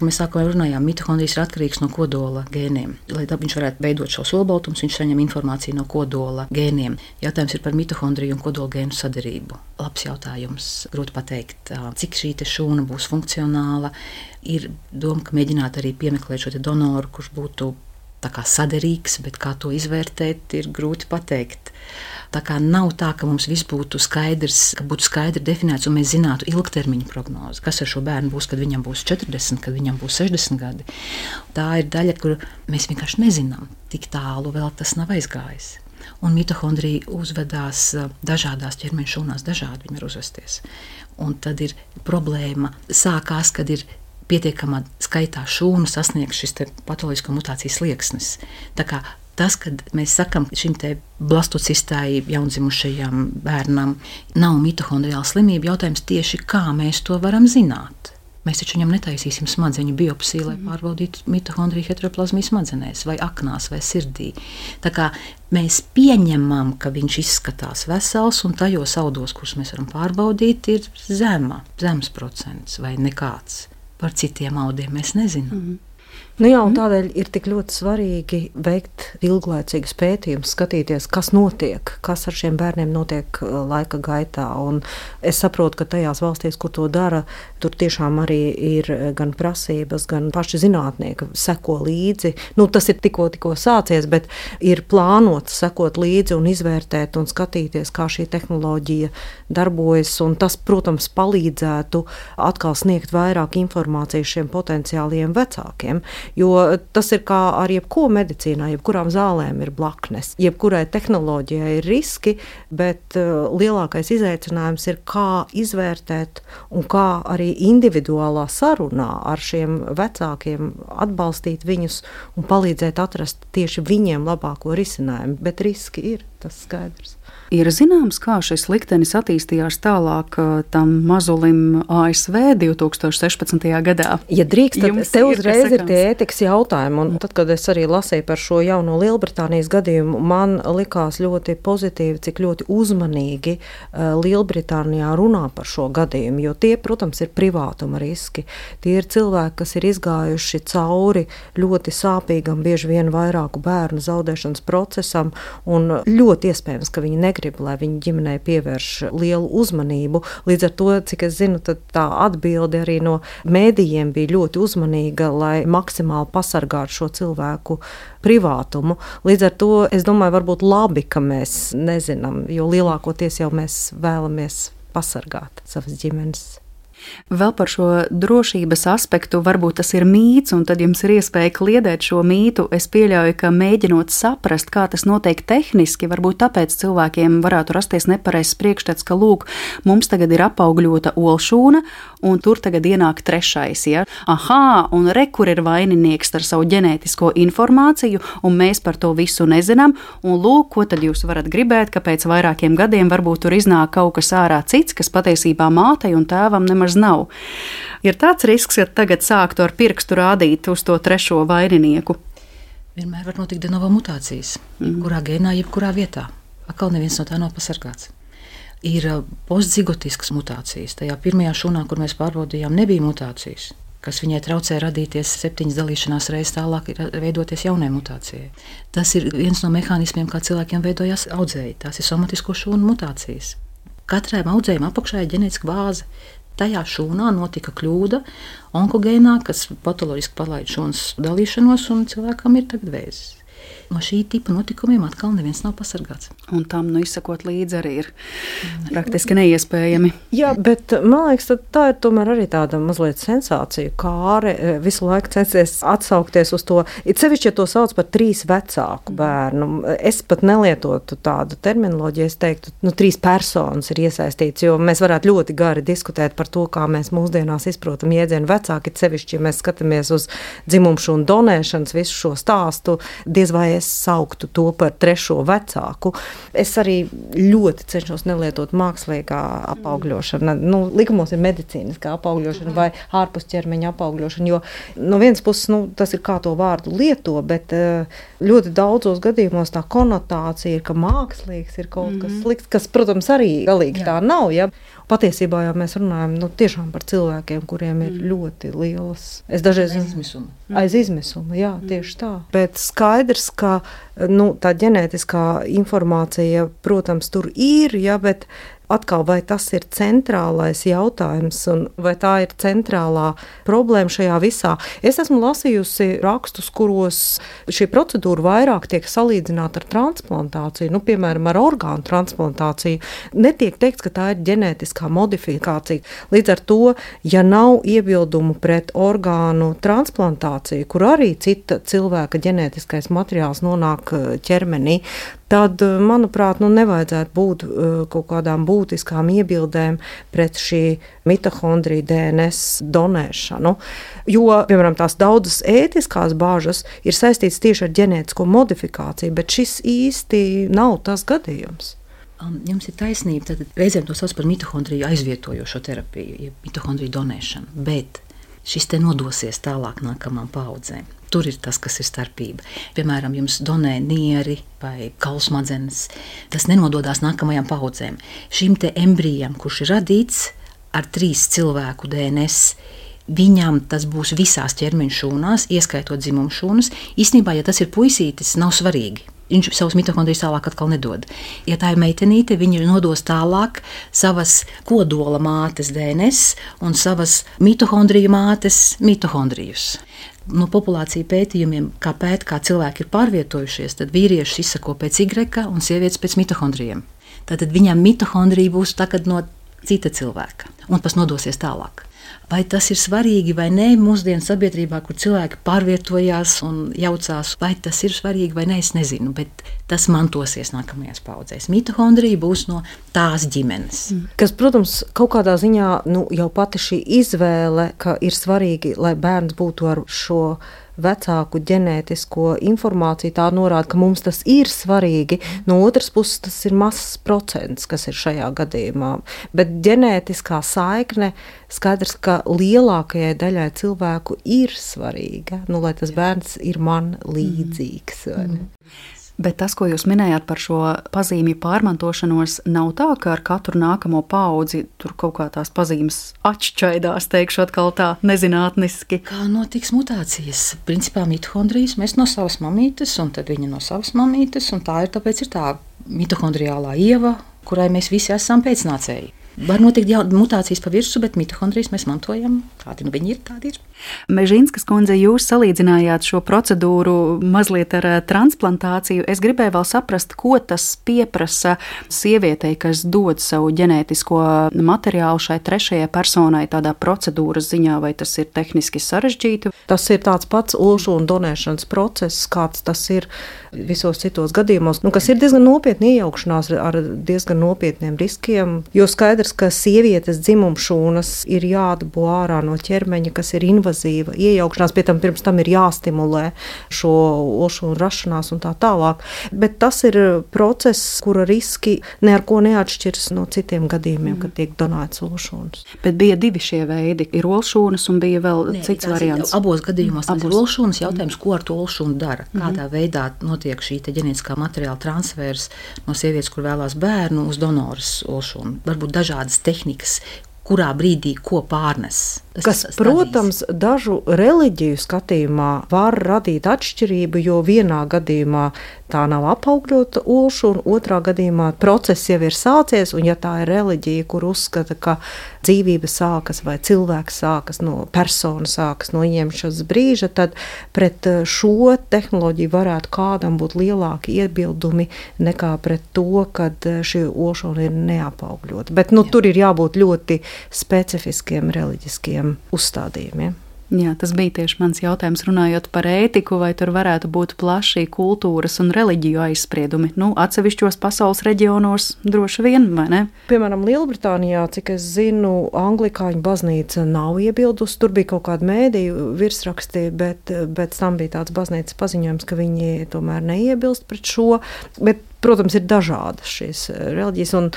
Mēs sākumā runājām, mitohondrijas ir atkarīgs no kodola gēniem. Lai viņš varētu veidot šos olbaltumus, viņš saņem informāciju no kodola gēniem. Jautājums ir par mitohondriju un kodola gēnu sadarību. Labs jautājums. Grūti pateikt, cik šī šūna būs funkcionāla. Ir doma, ka mēģināt arī piemeklēt šo donoru, kurš būtu saderīgs, bet kā to izvērtēt, ir grūti pateikt. Tā kā nav tā, ka mums viss būtu skaidrs, ka būtu skaidri definēts un mēs zinātu ilgtermiņa prognozi, kas ar šo bērnu būs, kad viņam būs 40, kad viņam būs 60 gadi. Tā ir daļa, kur mēs vienkārši nezinām, tik tālu vēl tas nav aizgājis. Un mitohondrija uzvedās dažādās ķermeņa šūnās, dažādi viņi var uzvesties. Un tad ir problēma, sākās, kad ir pietiekamā skaitā šūnu sasniegs šis patoloģisko mutāciju slieksnis. Tas, kad mēs sakām šim blastocistai jaundzimušajam bērnam, nav mitohondriāla slimība, jautājums tieši kā mēs to varam zināt. Mēs taču viņam netaisīsim smadzeņu biopsiju, lai mhm. pārbaudītu mitohondriju heteroplazmiju smadzenēs, vai aknās, vai sirdī. Tā kā mēs pieņemam, ka viņš izskatās vesels, un tajos audos, kurus mēs varam pārbaudīt, ir zema, zems procents vai nekāds. Par citiem audiem mēs nezinām. Mm -hmm. Nu jā, tādēļ ir tik ļoti svarīgi veikt ilglaicīgus pētījumus, skatīties, kas notiek, kas ar šiem bērniem notiek uh, laika gaitā. Un es saprotu, ka tajās valstīs, kur to dara, tur tiešām arī ir uh, gan prasības, gan paši zinātnieki seko līdzi. Nu, tas ir tikko, tikko sācies, bet ir plānots sekot līdzi un izvērtēt un skatīties, kā šī tehnoloģija darbojas. Tas, protams, palīdzētu atkal sniegt vairāk informācijas šiem potenciāliem vecākiem. Jo tas ir kā ar jebko medicīnā, jebkurām zālēm ir blaknes. Jebkurai tehnoloģijai ir riski, bet uh, lielākais izaicinājums ir, kā izvērtēt un kā arī individuālā sarunā ar šiem vecākiem atbalstīt viņus un palīdzēt atrast tieši viņiem labāko risinājumu. Bet riski ir, tas skaidrs. Ir zināms, kā šis liktenis attīstījās tālāk tam mazulim ASV 2016. gadā. Ja drīkst, tad Jums te uzreiz ir, ir tie ētikas jautājumi. Un tad, kad es arī lasīju par šo jauno Lielbritānijas gadījumu, man likās ļoti pozitīvi, cik ļoti uzmanīgi Lielbritānijā runā par šo gadījumu. Jo tie, protams, ir privātuma riski. Tie ir cilvēki, kas ir izgājuši cauri ļoti sāpīgam, bieži vien vairāku bērnu zaudēšanas procesam, un ļoti iespējams, ka viņi negrib negrib, lai viņa ģimenei pievērš lielu uzmanību. Līdz ar to, cik es zinu, tā atbilde arī no mēdījiem bija ļoti uzmanīga, lai maksimāli pasargātu šo cilvēku privātumu. Līdz ar to es domāju, varbūt labi, ka mēs nezinām, jo lielākoties jau mēs vēlamies pasargāt savas ģimenes. Vēl par šo drošības aspektu, varbūt tas ir mīts, un tad jums ir iespēja kliedēt šo mītu. Es pieļauju, ka mēģinot saprast, kā tas notiek tehniski, varbūt tāpēc cilvēkiem varētu rasties nepareizs priekšstats, ka, lūk, mums tagad ir apaugļota olšūna, un tur tagad ienāk trešais. Ja? Aha, un re, kur ir vaininieks ar savu ģenētisko informāciju, un mēs par to visu nezinām. Un lūk, ko tad jūs varat gribēt, ka pēc vairākiem gadiem varbūt tur iznāk kaut kas ārā cits, kas patiesībā mātei un tēvam nemaz nav. Ir tāds risks, ka tagad sāktu ar pirkstu rādīt uz to trešo vaininieku. Vienmēr var notikt de novo mutācijas, mm. jebkurā gēnā, jebkurā vietā. Atkal neviens no tā nav pasargāts ir uh, postzigotiskas mutācijas. Tajā pirmajā šūnā, kur mēs pārbaudījām, nebija mutācijas kas viņai traucē radīties septiņas dalīšanās reizes tālāk, ir veidoties jaunai mutācijai. Tas ir viens no mehānismiem, kā cilvēkiem veidojas audzēji. Tās ir somatisko šūnu mutācijas. Katrai audzējai apakšā ir ģenētiska bāze. Tajā šūnā notika kļūda, onkogēnā, kas patoloģiski palaid šūnas dalīšanos, un cilvēkam ir tagad vēzis no šī tipa notikumiem atkal neviens nav pasargāts. Un tam nu izsakot līdzi arī ir praktiski neiespējami. Jā, bet man liekas, tā ir tomēr arī tāda mazliet sensācija. Kāre eh, visu laiku censies atsaukties uz to, it sevišķi, ja to sauc par trīs vecāku bērnu. Es pat nelietotu tādu terminoloģiju, es teiktu, nu, trīs personas ir iesaistīts, jo mēs varētu ļoti gari diskutēt par to, kā mēs mūsdienās izprotam jēdzienu vecāki, it sevišķi, ja mēs skatāmies uz dzimumšu un donēšanas visu šo stāstu, diez vai es sauktu to par trešo vecāku. Es arī ļoti cenšos nelietot mākslīgā apaugļošanu. Nu, likumos ir medicīniskā apaugļošana vai ārpus ķermeņa apaugļošana, jo no vienas puses nu, tas ir kā to vārdu lieto, bet eh, ļoti daudzos gadījumos tā konotācija ir, ka mākslīgs ir kaut kas mhm. slikts, kas, protams, arī galīgi Jā. tā nav. Ja? Patiesībā jau mēs runājam nu, par cilvēkiem, kuriem ir mm. ļoti lielas. Es dažreiz aiz izmisuma. Aiz izmisuma, jā, mm. tieši tā. Bet skaidrs, ka nu, tā ģenētiskā informācija, protams, tur ir, ja, bet Atkal, vai tas ir centrālais jautājums, vai tā ir centrālā problēma šajā visā? Es esmu lasījusi rakstus, kuros šī procedūra vairāk tiek salīdzināta ar transplantāciju, nu, piemēram, ar orgānu transplantāciju. Netiek teikts, ka tā ir ģenētiskā modifikācija. Līdz ar to, ja nav iebildumu pret orgānu transplantāciju, kur arī cita cilvēka ģenētiskais materiāls nonāk eh, ķermenī, tad, eh, manuprāt, nu, nevajadzētu būt uh, kaut kādām būtiskām iebildēm pret šī mitohondrija DNS donēšanu. Jo, piemēram, tās daudzas ētiskās bāžas ir saistītas tieši ar ģenētisko modifikāciju, bet šis īsti nav tas gadījums. Um, jums ir taisnība. Tad reizēm to sauc par mitohondriju aizvietojošo terapiju, jeb mitohondriju donēšanu. Bet šis te nodosies tālāk nākamajām paudzēm. Tur ir tas, kas ir starpība. Piemēram, jums donē nieri vai kaulsmadzenes. Tas nenododās nākamajām paudzēm. Šim te embrijam, kurš ir radīts ar trīs cilvēku DNS, Viņam tas būs visās ķermeņa šūnās, ieskaitot dzimumu šūnas. Īstenībā, ja tas ir puisītis, nav svarīgi. Viņš savus mitohondrijas tālāk atkal nedod. Ja tā ir meitenīte, viņa nodos tālāk savas kodola mātes DNS un savas mitohondriju mātes mitohondrijus. No populāciju pētījumiem, kā pēta, kā cilvēki ir pārvietojušies, tad vīrieši izsako pēc Y un sievietes pēc mitohondrijiem. Tad viņam mitohondrija būs no cita cilvēka un tas nodosies tālāk. Vai tas ir svarīgi vai nē mūsdienu sabiedrībā, kur cilvēki pārvietojās un jaucās, vai tas ir svarīgi vai nē, es nezinu, bet tas mantosies nākamajās paudzēs. Mitohondrija būs no tās ģimenes. Mm. Kas, protams, kaut kādā ziņā nu, jau pati šī izvēle, ka ir svarīgi, lai bērns būtu ar šo vecāku ģenētisko informāciju, tā norāda, ka mums tas ir svarīgi. No otras puses, tas ir mazs procents, kas ir šajā gadījumā. Bet ģenētiskā saikne skaidrs, ka lielākajai daļai cilvēku ir svarīga, nu, lai tas bērns ir man līdzīgs. Mm. Bet tas, ko jūs minējāt par šo pazīmju pārmantošanos, nav tā, ka ar katru nākamo paudzi tur kaut kā tās pazīmes atšķaidās, teikšu atkal tā nezinātniski. Kā notiks mutācijas? Principā mitohondrijas mēs no savas mamītes, un tad viņa no savas mamītes, un tā ir tāpēc ir tā mitohondriālā ieva, kurai mēs visi esam pēcnācēji. Var notikt jau mutācijas pa virsmu, bet mitohondrijas mēs mantojam. Kādi nu viņi ir, tādi ir. Mežīnskas kundze, jūs salīdzinājāt šo procedūru mazliet ar eh, transplantāciju. Es gribēju vēl saprast, ko tas pieprasa sievietei, kas dod savu ģenētisko materiālu šai trešajai personai tādā procedūras ziņā, vai tas ir tehniski sarežģīti? Tas ir tāds pats ulšu un donēšanas process, kāds tas ir visos citos gadījumos, nu, kas ir diezgan nopietni iejaukšanās ar diezgan nopietniem riskiem. Jo skaidrs, ka sievietes dzimumšūnas ir jādabū ārā no ķermeņa, kas ir invazīva iejaukšanās, pie tam pirms tam ir jāstimulē šo olšanu rašanās un tā tālāk. Bet tas ir process, kura riski ne ar ko neatšķiras no citiem gadījumiem, mm. kad tiek donēts olšūnas. Bet bija divi šie veidi. Ir olšūnas un bija vēl Nē, cits variants. Abos gadījumos tas Abos. ir olšūnas jautājums, ko ar to olšūnu dara. Mm. Kādā veidā notiek šī ģenētiskā materiāla transfers no sievietes, kur vēlās bērnu, uz donoras olšūnu. Varbūt dažādas tehnikas, kurā brīdī ko pārnes. Kas, tas protams, dažu reliģiju skatījumā var radīt atšķirību, jo vienā gadījumā tā nav apaugļota olša, un otrā gadījumā process jau ir sācies. Un, ja tā ir reliģija, kur uzskata, ka dzīvība sākas vai cilvēks sākas no personas, sākas no ieņemšanas brīža, tad pret šo tehnoloģiju varētu kādam būt lielāki iebildumi nekā pret to, kad šī olšana ir neapaugļota. Bet nu, Jā. tur ir jābūt ļoti specifiskiem reliģiskiem uzstādījumiem. Jā, tas bija tieši mans jautājums, runājot par ētiku, vai tur varētu būt plaši kultūras un reliģiju aizspriedumi. Nu, atsevišķos pasaules reģionos droši vien, vai ne? Piemēram, Lielbritānijā, cik es zinu, Anglikāņu baznīca nav iebildusi. Tur bija kaut kāda mēdīju virsraksti, bet pēc tam bija tāds baznīcas paziņojums, ka viņi tomēr neiebilst pret šo. Bet Protams, ir dažādas šīs eh, reliģijas, un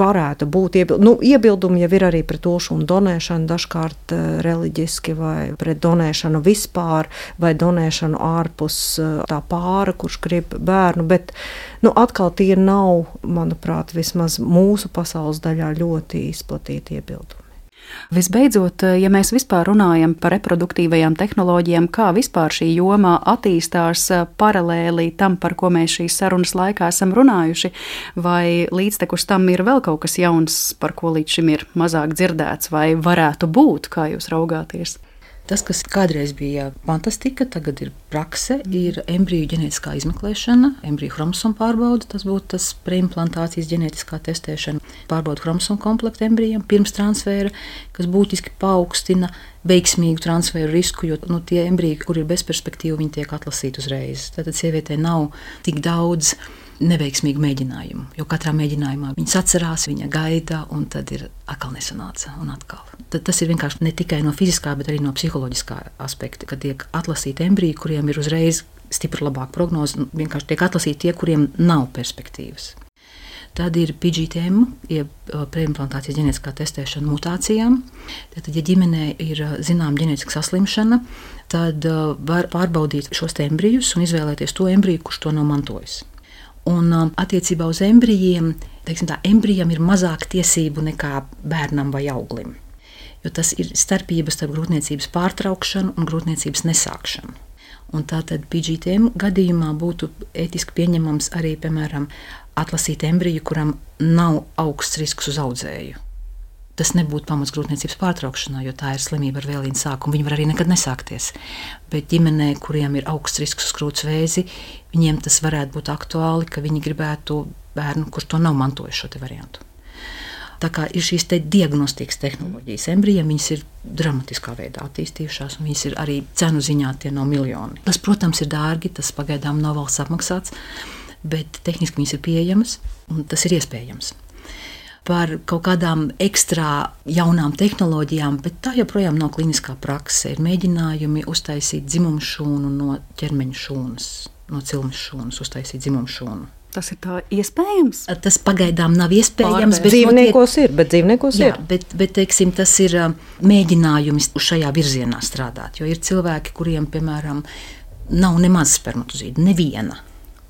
varētu būt iebil nu, iebildumi jau ir arī pret ošu un donēšanu, dažkārt eh, reliģiski, vai pret donēšanu vispār, vai donēšanu ārpus eh, tā pāra, kurš grib bērnu. Bet nu, atkal tie nav, manuprāt, vismaz mūsu pasaules daļā ļoti izplatīti iebildumi. Visbeidzot, ja mēs vispār runājam par reproduktīvajām tehnoloģijām, kā vispār šī jomā attīstās paralēli tam, par ko mēs šīs sarunas laikā esam runājuši, vai līdztekus tam ir vēl kaut kas jauns, par ko līdz šim ir mazāk dzirdēts, vai varētu būt, kā jūs raugāties? Tas, kas kādreiz bija fantastika, tagad ir prakse, ir embriju ģenētiskā izmeklēšana, embriju chromosomu pārbaude. Tas būtu tas preimplantācijas ģenētiskā testēšana, pārbauda chromosomu komplektu embrijam pirms transfēra, kas būtiski paaugstina veiksmīgu transferu risku, jo nu, tie embriji, kur ir bezperspektīvi, viņi tiek atlasīti uzreiz. Tātad sievietē nav tik daudz neveiksmīgu mēģinājumu. Jo katrā mēģinājumā viņas atcerās, viņa gaida, un tad ir atkal nesanāca. Tad tas ir vienkārši ne tikai no fiziskā, bet arī no psiholoģiskā aspekta, kad tiek atlasīti embriji, kuriem ir uzreiz stipri labāka prognoze. Vienkārši tiek atlasīti tie, kuriem nav perspektīvas. Tad ir PGTM, jeb preimplantācijas ģenētiskā testēšana mutācijām. Tad, ja ģimenē ir zināma ģenētiska saslimšana, tad var pārbaudīt šos embrijus un izvēlēties to embriju, kurš to nav mantojis. Un um, attiecībā uz embrijiem, teiksim, tā, embrijam ir mazāk tiesību nekā bērnam vai auglim. jo tas ir starpības starp grūtniecības pārtraukšanu un grūtniecības nesākšanu. Un tātad PGTM gadījumā būtu ētiski pieņemams arī, piemēram, atlasīt embriju, kuram nav augsts risks uz audzēju. Tas nebūtu pamats grūtniecības pārtraukšanai, jo tā ir slimība ar vēlīnu sākumu. Viņa var arī nekad nesākties. Bet ģimenē, kuriem ir augsts risks uz krūts vēzi, viņiem tas varētu būt aktuāli, ka viņi gribētu bērnu, kurš to nav mantojis šo variantu. Tā kā ir šīs te diagnostikas tehnoloģijas, embrijiem viņas ir dramatiskā veidā attīstījušās, un viņas ir arī cenu ziņā tie no miljoni. Tas, protams, ir dārgi, tas pagaidām nav valsts apmaksāts, bet tehniski viņas ir pieejamas un tas ir iespējams par kaut kādām ekstra jaunām tehnoloģijām, bet tā joprojām nav kliniskā prakse. Ir mēģinājumi uztaisīt dzimumu šūnu no ķermeņa šūnas, no cilmes šūnas, uztaisīt dzimumu šūnu. Tas ir tā iespējams. Tas pagaidām nav iespējams. Dzīvniekos notiek... ir, bet dzīvniekos jā, ir. Bet, bet teiksim, tas ir mēģinājums šajā virzienā strādāt. Jo ir cilvēki, kuriem, piemēram, nav nemaz spermatozīdu, neviena,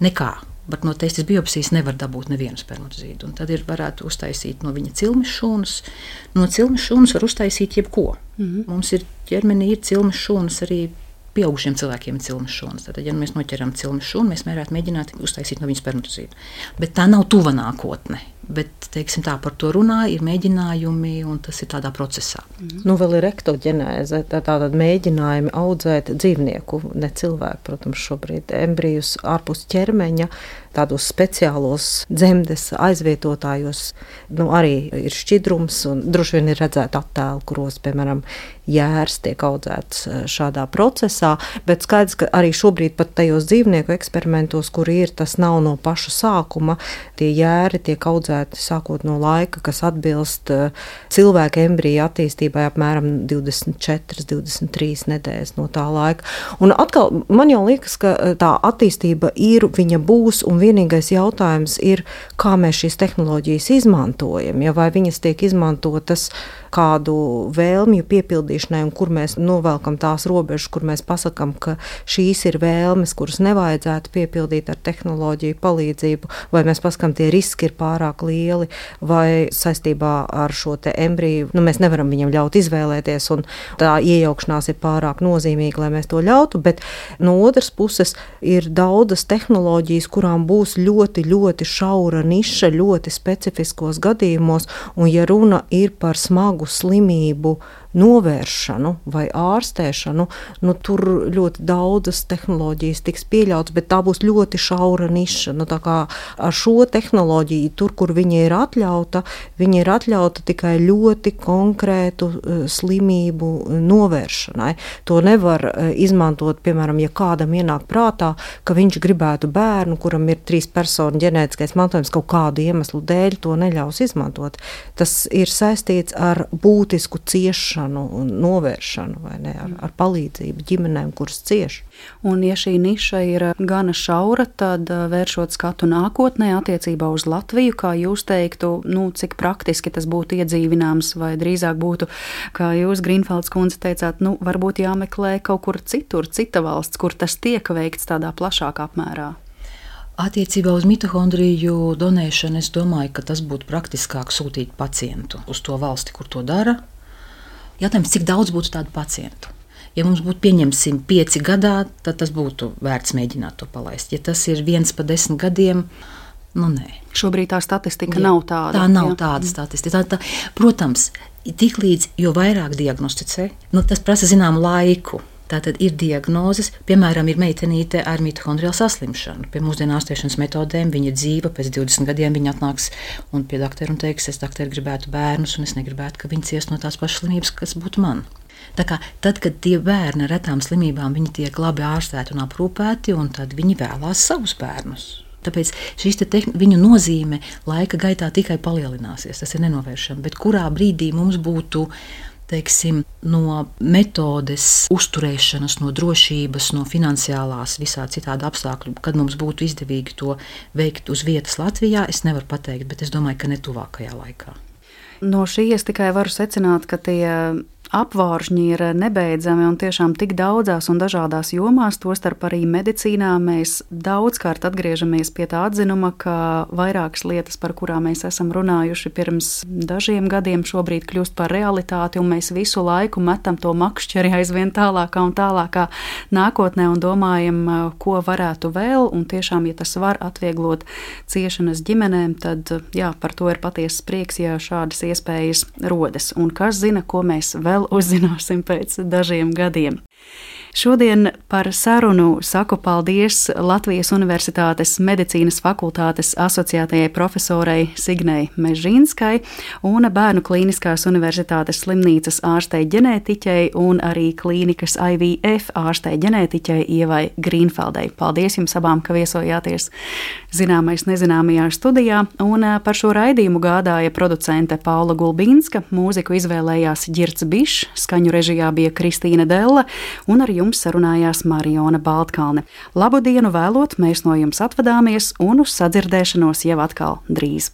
nekā. Bet no testes biopsijas nevar dabūt nevienu spermatozīdu. Tad ir varētu uztaisīt no viņa cilmes šūnas. No cilmes šūnas var uztaisīt jebko. Mm -hmm. Mums ir ķermenī ir cilmes šūnas arī pieaugušiem cilvēkiem ir cilmes šūnas. Tad, ja mēs noķeram cilmes šūnu, mēs varētu mēģināt uztaisīt no viņas spermatozīdu. Bet tā nav tuva nākotne. Bet teiksim, tā, par to runā, ir mēģinājumi, un tas ir tādā procesā. Mm. Nu, vēl ir ektoģenēze, tā, tātad mēģinājumi audzēt dzīvnieku, ne cilvēku, protams, šobrīd embrijus ārpus ķermeņa, tādos speciālos dzemdes aizvietotājos. Nu, arī ir šķidrums, droši vien ir redzēta attēli, kuros, piemēram, jērs tiek audzēts e, šādā procesā, bet skaidrs, ka arī šobrīd pat tajos dzīvnieku eksperimentos, kur ir, tas nav no paša sākuma, tie jēri tiek audzēti sākot no laika, kas atbilst eh, cilvēka embrija attīstībai, apmēram 24, 23 nedēļas no tā laika. Un atkal man jau liekas, ka eh, tā attīstība ir, viņa būs, un vienīgais jautājums ir, kā mēs šīs tehnoloģijas izmantojam. Ja, vai viņas tiek izmantotas kādu vēlmju piepildīšanai, un kur mēs novelkam tās robežas, kur mēs pasakām, ka šīs ir vēlmes, kuras nevajadzētu piepildīt ar tehnoloģiju palīdzību, vai mēs pasakām, tie riski ir pārāk lieli, vai saistībā ar šo embriju nu, mēs nevaram viņam ļaut izvēlēties, un tā iejaukšanās ir pārāk nozīmīga, lai mēs to ļautu. Bet no otras puses ir daudzas tehnoloģijas, kurām būs ļoti, ļoti šaura niša, ļoti specifiskos gadījumos, un ja runa ir par smagu slimību, novēršanu vai ārstēšanu, nu, tur ļoti daudzas tehnoloģijas tiks pieļautas, bet tā būs ļoti šaura niša. Nu, ar šo tehnoloģiju, tur, kur viņa ir atļauta, viņa ir atļauta tikai ļoti konkrētu uh, slimību novēršanai. To nevar uh, izmantot, piemēram, ja kādam ienāk prātā, ka viņš gribētu bērnu, kuram ir trīs personu ģenētiskais mantojums, kaut kādu iemeslu dēļ to neļaus izmantot. Tas ir saistīts ar būtisku ciešanu ārstēšanu un novēršanu, ne, ar, ar palīdzību ģimenēm, kuras cieš. Un, ja šī niša ir gana šaura, tad vēršot skatu nākotnē attiecībā uz Latviju, kā jūs teiktu, nu, cik praktiski tas būtu iedzīvināms, vai drīzāk būtu, kā jūs, Grīnfelds kundze, teicāt, nu, varbūt jāmeklē kaut kur citur, cita valsts, kur tas tiek veikts tādā plašākā apmērā. Attiecībā uz mitohondriju donēšanu es domāju, ka tas būtu praktiskāk sūtīt pacientu uz to valsti, kur to dara, Jautājums, cik daudz būtu tādu pacientu? Ja mums būtu pieņemsim pieci gadā, tad tas būtu vērts mēģināt to palaist. Ja tas ir viens pa desmit gadiem, nu nē. Šobrīd tā statistika jā, nav tāda. Tā nav jā. tāda statistika. Tā, tā, protams, tiklīdz jo vairāk diagnosticē, nu, tas prasa zināmu laiku. Tātad ir diagnozes, piemēram, ir meitenīte ar mitohondriālu saslimšanu. Pie mūsdienu ārstēšanas metodēm viņa ir dzīva, pēc 20 gadiem viņa atnāks un pie doktora un teiks, es doktori gribētu bērnus, un es negribētu, ka viņi ciest no tās pašas slimības, kas būtu man. Tā kā, tad, kad tie bērni ar retām slimībām tiek labi ārstēti un aprūpēti, un tad viņi vēlās savus bērnus. Tāpēc šīs viņu nozīme laika gaitā tikai palielināsies. Tas ir nenovēršami. Bet kurā brīdī mums būtu teiksim, no metodes uzturēšanas, no drošības, no finansiālās, visā citādi apstākļu, kad mums būtu izdevīgi to veikt uz vietas Latvijā, es nevaru pateikt, bet es domāju, ka ne tuvākajā laikā. No šīs tikai varu secināt, ka tie apvāršņi ir nebeidzami un tiešām tik daudzās un dažādās jomās, tostarp arī medicīnā. Mēs daudzkārt atgriežamies pie tā atzinuma, ka vairākas lietas, par kurām mēs esam runājuši pirms dažiem gadiem, šobrīd kļūst par realitāti, un mēs visu laiku metam to makšķeri aizvien tālākā un tālākā nākotnē un domājam, ko varētu vēl, un tiešām, ja tas var atvieglot ciešanas ģimenēm, tad jā, par to ir patiesas prieks, ja šādas iespējas rodas. Un kas zina, ko mēs vēl vēl uzzināsim pēc dažiem gadiem. Šodien par sarunu saku paldies Latvijas Universitātes medicīnas fakultātes asociētajai profesorei Signei Mežīnskai un Bērnu Kliniskās Universitātes slimnīcas ārstei ģenētiķei un arī klīnikas IVF ārstei ģenētiķei Ievai Grīnfeldei. Paldies jums abām, ka viesojāties zināmais nezināmajā studijā, un par šo raidījumu gādāja producente Paula Gulbīnska, mūziku izvēlējās Girts Bišs, skaņu režijā bija Kristīna Della un ar jums sarunājās Mariona Baltkalne. Labu dienu vēlot, mēs no jums atvadāmies un uz sadzirdēšanos jau atkal drīz!